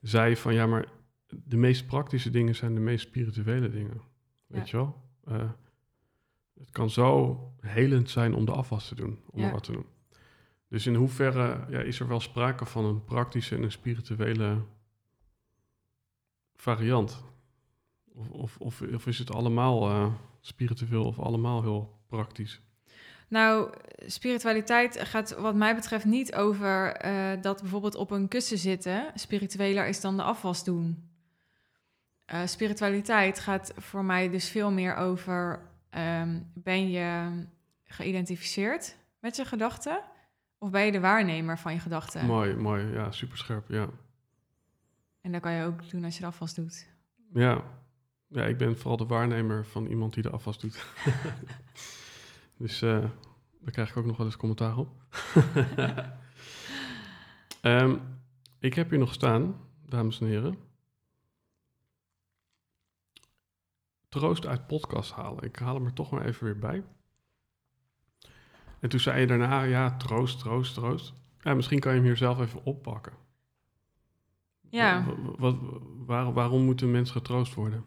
S1: zei van ja, maar de meest praktische dingen zijn de meest spirituele dingen. Weet je wel? Eh, het kan zo helend zijn om de afwas te doen, om
S2: Ja.
S1: wat te doen. Dus in hoeverre ja, is er wel sprake van een praktische en een spirituele variant? Of, of, of, of is het allemaal eh, spiritueel of allemaal heel praktisch?
S2: Nou, spiritualiteit gaat wat mij betreft niet over eh, dat bijvoorbeeld op een kussen zitten spiritueler is dan de afwas doen. Eh, spiritualiteit gaat voor mij dus veel meer over: ehm, ben je geïdentificeerd met je gedachten? Of ben je de waarnemer van je gedachten?
S1: Mooi, mooi. Ja, super scherp. Ja.
S2: En dat kan je ook doen als je de afwas doet.
S1: Ja. ja, ik ben vooral de waarnemer van iemand die de afwas doet. dus eh, daar krijg ik ook nog wel eens commentaar op. Ehm, ik heb hier nog staan, dames en heren. Troost uit podcast halen. Ik haal hem er toch maar even weer bij. En toen zei je daarna, ja, troost, troost, troost. Ja, misschien kan je hem hier zelf even oppakken.
S2: Ja.
S1: Wa- wa- Wat, waar- waarom moet een mens getroost worden?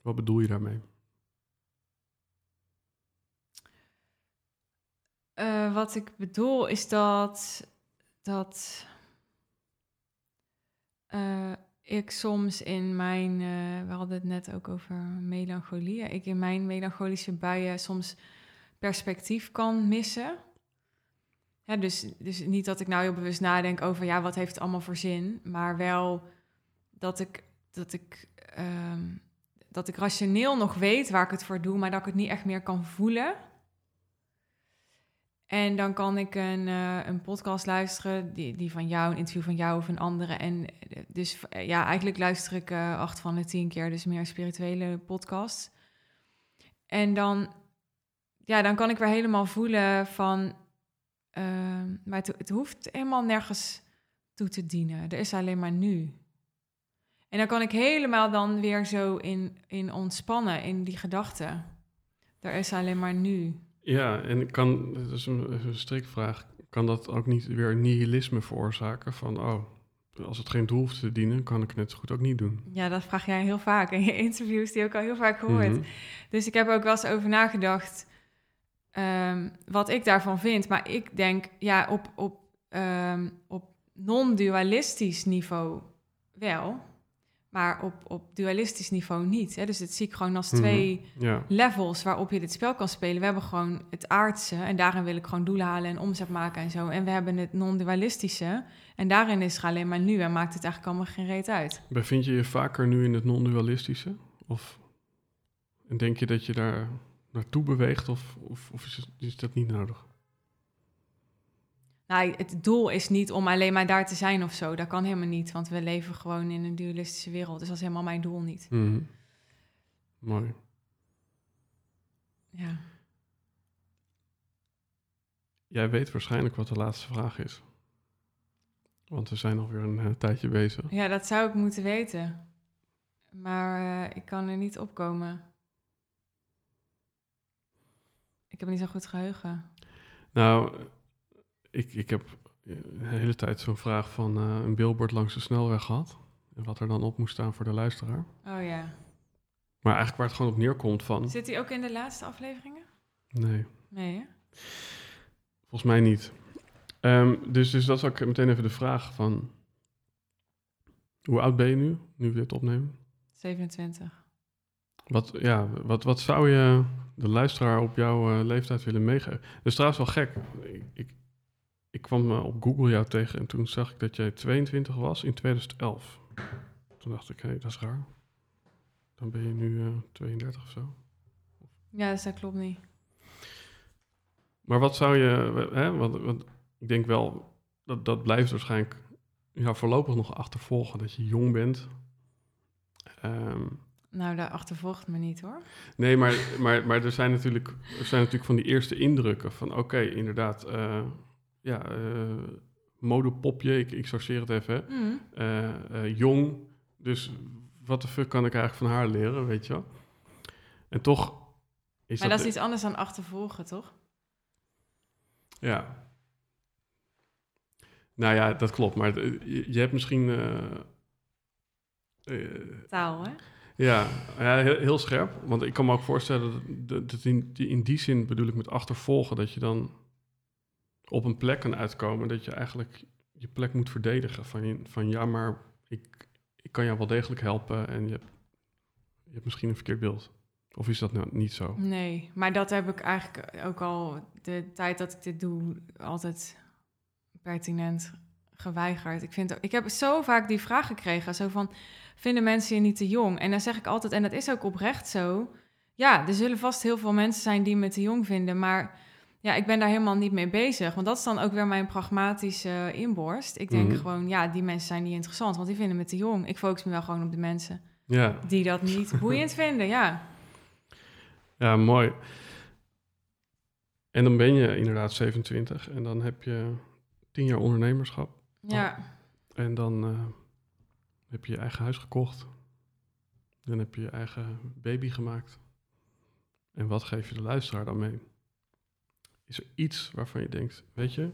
S1: Wat bedoel je daarmee?
S2: Eh, wat ik bedoel is dat, dat eh, ik soms in mijn, eh, we hadden het net ook over melancholie, ik in mijn melancholische buien soms perspectief kan missen. Ja, dus, dus niet dat ik nou heel bewust nadenk over, ja, wat heeft het allemaal voor zin, maar wel dat ik, dat ik, ehm, dat ik rationeel nog weet waar ik het voor doe, maar dat ik het niet echt meer kan voelen. En dan kan ik een, eh, een podcast luisteren, die, die van jou, een interview van jou of een andere. En eh, dus eh, ja, eigenlijk luister ik acht van de tien keer, dus meer spirituele podcasts. En dan, ja, dan kan ik weer helemaal voelen van, ehm, maar het, het hoeft helemaal nergens toe te dienen. Er is alleen maar nu. En dan kan ik helemaal dan weer zo in, in ontspannen, in die gedachten. Er is alleen maar nu.
S1: Ja, en kan, dat is een, een strikvraag, kan dat ook niet weer nihilisme veroorzaken? Van, oh, als het geen doel hoeft te dienen, kan ik het net zo goed ook niet doen.
S2: Ja, dat vraag jij heel vaak in je interviews, die ik al heel vaak gehoord.
S1: Mhm.
S2: Dus ik heb er ook wel eens over nagedacht ehm, wat ik daarvan vind. Maar ik denk, ja, op, op, ehm, op non-dualistisch niveau wel, maar op, op dualistisch niveau niet. Hè? Dus het zie ik gewoon als
S1: Mhm.
S2: twee levels waarop je dit spel kan spelen. We hebben gewoon het aardse en daarin wil ik gewoon doelen halen en omzet maken en zo. En we hebben het non-dualistische en daarin is er alleen maar nu en maakt het eigenlijk allemaal geen reet uit.
S1: bevind je je vaker nu in het non-dualistische? Of En denk je dat je daar naartoe beweegt of, of, of is, het- is dat niet nodig?
S2: Nou, het doel is niet om alleen maar daar te zijn of zo. Dat kan helemaal niet, want we leven gewoon in een dualistische wereld. Dus dat is helemaal mijn doel niet.
S1: Mhm. Mooi.
S2: Ja.
S1: Jij weet waarschijnlijk wat de laatste vraag is. Want we zijn alweer een eh, tijdje bezig.
S2: ja, dat zou ik moeten weten. Maar eh, ik kan er niet op komen. Ik heb niet zo'n goed geheugen.
S1: Nou, ik, ik heb eh, de hele tijd zo'n vraag van eh, een billboard langs de snelweg gehad. En wat er dan op moest staan voor de luisteraar.
S2: Oh ja.
S1: Maar eigenlijk waar het gewoon op neerkomt van...
S2: Zit hij ook in de laatste afleveringen?
S1: Nee,
S2: Nee, hè?
S1: volgens mij niet. Ehm, dus, dus dat is ook meteen even de vraag van... Hoe oud ben je nu, nu we dit opnemen?
S2: 27.
S1: Wat, ja, wat, wat zou je de luisteraar op jouw eh, leeftijd willen meegeven? Dat is trouwens wel gek. Ik, ik, ik kwam eh, op Google jou tegen en toen zag ik dat jij 22 was in 2011. Toen dacht ik, hé, dat is raar. Dan ben je nu eh 32 of zo.
S2: Ja, dus dat klopt niet.
S1: Maar wat zou je... Hè, want, want ik denk wel, dat, dat blijft waarschijnlijk ja, voorlopig nog achtervolgen. Dat je jong bent. Ehm,
S2: Nou, dat achtervolgt me niet hoor.
S1: Nee, maar, maar, maar er, zijn natuurlijk, er zijn natuurlijk van die eerste indrukken van... oké, inderdaad, eh, ja, eh, modepopje, ik, ik sorteer het even.
S2: Mm.
S1: Eh, eh, jong, dus wat de fuck kan ik eigenlijk van haar leren, weet je wel? En toch is
S2: Maar dat is iets anders dan achtervolgen, toch?
S1: Ja. Nou ja, dat klopt, maar het- je, je hebt misschien...
S2: Taal, hè?
S1: Ja, ja heel, heel scherp. Want ik kan me ook voorstellen dat, in, in die zin bedoel ik met achtervolgen, dat je dan op een plek kan uitkomen dat je eigenlijk je plek moet verdedigen. Van, van ja, maar ik, ik kan jou wel degelijk helpen en je hebt, je hebt misschien een verkeerd beeld. Of is dat nou niet zo?
S2: Nee, maar dat heb ik eigenlijk ook al de tijd dat ik dit doe altijd pertinent geweigerd. Ik, vind, ik heb zo vaak die vraag gekregen, zo van, vinden mensen je niet te jong? En dan zeg ik altijd, en dat is ook oprecht zo, ja, er zullen vast heel veel mensen zijn die me te jong vinden, maar ja, ik ben daar helemaal niet mee bezig. Want dat is dan ook weer mijn pragmatische inborst. Ik denk
S1: Mhm.
S2: gewoon, ja, die mensen zijn niet interessant, want die vinden me te jong. Ik focus me wel gewoon op de mensen
S1: Ja,
S2: die dat niet boeiend vinden, ja.
S1: ja mooi. En dan ben je inderdaad 27 en dan heb je 10 jaar ondernemerschap.
S2: Ja,
S1: En dan eh, heb je je eigen huis gekocht. Dan heb je je eigen baby gemaakt. En wat geef je de luisteraar dan mee? Is er iets waarvan je denkt, weet je,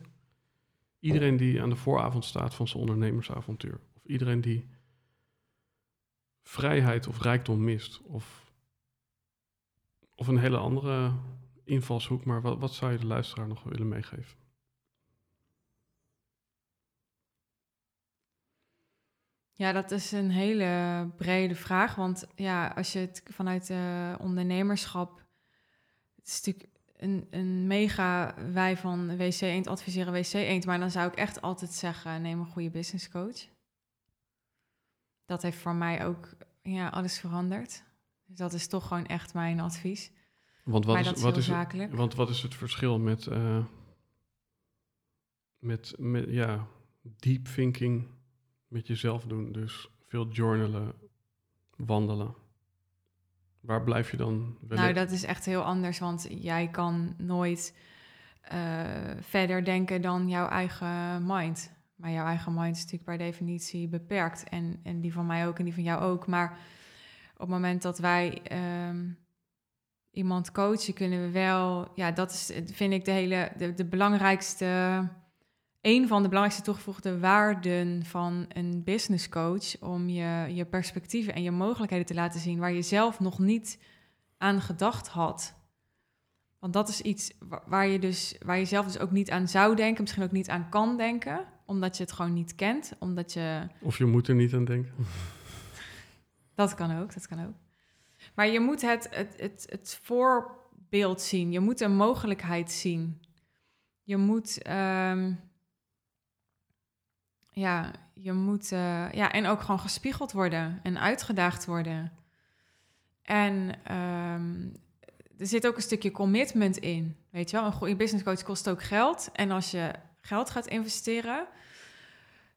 S1: iedereen die aan de vooravond staat van zijn ondernemersavontuur, of iedereen die vrijheid of rijkdom mist, of, of een hele andere invalshoek, maar wat, wat zou je de luisteraar nog willen meegeven?
S2: Ja, dat is een hele brede vraag. Want ja, als je het vanuit eh, ondernemerschap. Het is natuurlijk een, een mega wij van WC Eend adviseren WC Eend. Maar dan zou ik echt altijd zeggen: neem een goede business coach. Dat heeft voor mij ook ja, alles veranderd. Dus dat is toch gewoon echt mijn advies.
S1: Want wat
S2: maar
S1: is,
S2: dat is
S1: wat is, het-. Want wat is het verschil met, eh, met, met ja, deep thinking met jezelf doen? Dus veel journalen, wandelen. Waar blijf je dan
S2: Nou, dat is echt heel anders, want jij kan nooit eh, verder denken dan jouw eigen mind. Maar jouw eigen mind is natuurlijk per definitie beperkt. En, en die van mij ook en die van jou ook. Maar op het moment dat wij ehm, iemand coachen, kunnen we wel... Ja, dat is, vind ik, de hele... De, de belangrijkste... Een van de belangrijkste toegevoegde waarden van een business coach... om je, je perspectieven en je mogelijkheden te laten zien... waar je zelf nog niet aan gedacht had. Want dat is iets wa- waar je, dus, waar je zelf dus ook niet aan zou denken... misschien ook niet aan kan denken... omdat je het gewoon niet kent. Omdat je...
S1: Of je moet er niet aan denken.
S2: Dat kan ook, dat kan ook. Maar je moet het, het, het, het voorbeeld zien. Je moet een mogelijkheid zien. Je moet... ehm, ja, je moet... eh, ja, en ook gewoon gespiegeld worden en uitgedaagd worden. En ehm, er zit ook een stukje commitment in. Weet je wel, een goede business coach kost ook geld. En als je geld gaat investeren,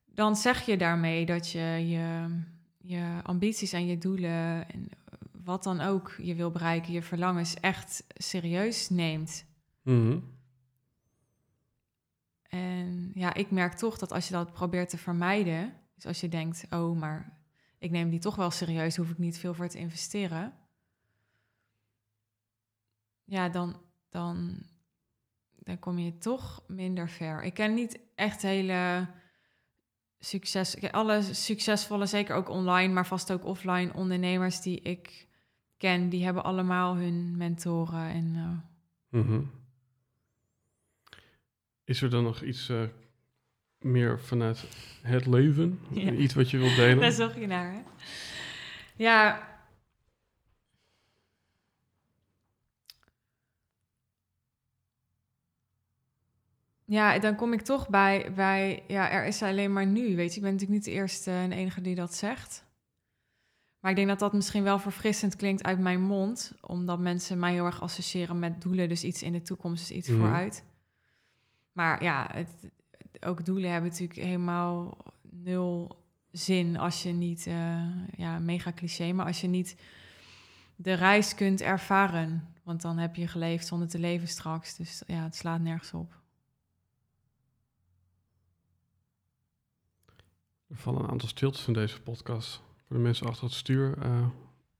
S2: dan zeg je daarmee dat je je, je ambities en je doelen en wat dan ook je wil bereiken, je verlangens echt serieus neemt.
S1: Mhm.
S2: En ja, ik merk toch dat als je dat probeert te vermijden, dus als je denkt, oh, maar ik neem die toch wel serieus, hoef ik niet veel voor te investeren. Ja, dan, dan, dan kom je toch minder ver. Ik ken niet echt hele succes, alle succesvolle, zeker ook online, maar vast ook offline ondernemers die ik ken, die hebben allemaal hun mentoren en. Uh...
S1: Mhm. Is er dan nog iets uh, meer vanuit het leven?
S2: Ja.
S1: Iets wat je wilt delen?
S2: Daar zocht je naar, hè? Ja. Ja, dan kom ik toch bij, bij, ja, er is alleen maar nu, weet je. Ik ben natuurlijk niet de eerste en enige die dat zegt. Maar ik denk dat dat misschien wel verfrissend klinkt uit mijn mond, omdat mensen mij heel erg associëren met doelen, dus iets in de toekomst, dus iets
S1: Mhm.
S2: vooruit. Maar ja, het, ook doelen hebben natuurlijk helemaal nul zin als je niet, eh, ja, mega cliché, maar als je niet de reis kunt ervaren. Want dan heb je geleefd zonder te leven straks. Dus ja, het slaat nergens op.
S1: Er vallen een aantal stiltes in deze podcast. Voor de mensen achter het stuur. eh,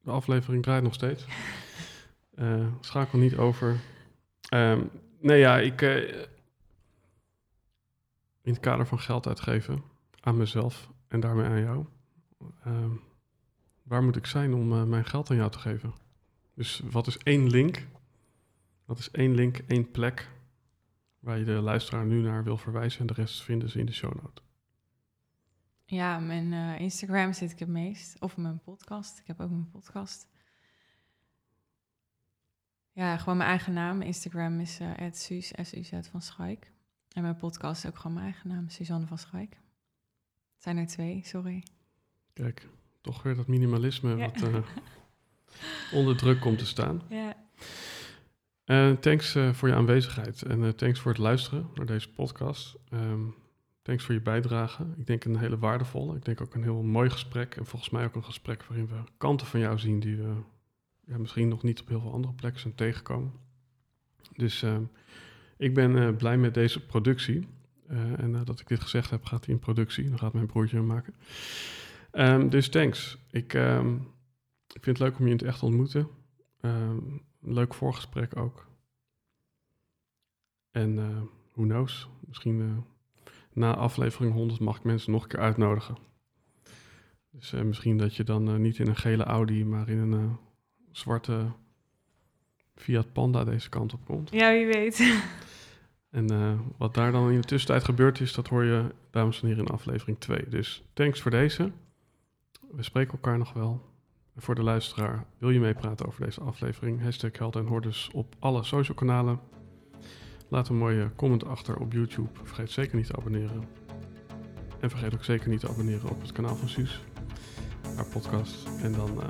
S1: de aflevering draait nog steeds. Eh, schakel niet over. Ehm, nee, ja, ik... in het kader van geld uitgeven aan mezelf en daarmee aan jou. ehm, waar moet ik zijn om eh, mijn geld aan jou te geven? Dus wat is één link? Wat is één link, één plek waar je de luisteraar nu naar wil verwijzen en de rest vinden ze in de show notes.
S2: Ja, mijn eh, Instagram zit ik het meest. Of mijn podcast. Ik heb ook mijn podcast. Ja, gewoon mijn eigen naam. Instagram is eh Suus, S-U-Z van Schaik. En mijn podcast is ook gewoon mijn eigen naam, Suzanne van Schaik. Het zijn er twee, sorry.
S1: Kijk, toch weer dat minimalisme
S2: Ja.
S1: wat eh, onder druk komt te staan.
S2: Ja,
S1: Eh, thanks eh, voor je aanwezigheid en thanks voor het luisteren naar deze podcast. Ehm, thanks voor je bijdrage. Ik denk een hele waardevolle. Ik denk ook een heel mooi gesprek. En volgens mij ook een gesprek waarin we kanten van jou zien die we ja, misschien nog niet op heel veel andere plekken zijn tegengekomen. Dus ehm, ik ben eh, blij met deze productie. Eh, en nadat ik dit gezegd heb, gaat hij in productie. Dan gaat mijn broertje hem maken. Ehm, dus thanks. Ik, ehm, ik vind het leuk om je in het echt te ontmoeten. Ehm, leuk voorgesprek ook. En eh who knows, misschien na aflevering 100 mag ik mensen nog een keer uitnodigen. Dus misschien dat je dan niet in een gele Audi, maar in een zwarte Fiat Panda deze kant op komt.
S2: ja wie weet.
S1: En eh, wat daar dan in de tussentijd gebeurd is, dat hoor je, dames en heren, in aflevering 2. Dus thanks voor deze. We spreken elkaar nog wel. En voor de luisteraar, wil je meepraten over deze aflevering? Hashtag Held en Hordes op alle social kanalen. Laat een mooie comment achter op YouTube. Vergeet zeker niet te abonneren. En vergeet ook zeker niet te abonneren op het kanaal van Suus, haar podcast. En dan eh,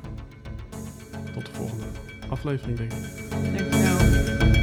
S1: tot de volgende aflevering, denk ik.
S2: Dankjewel.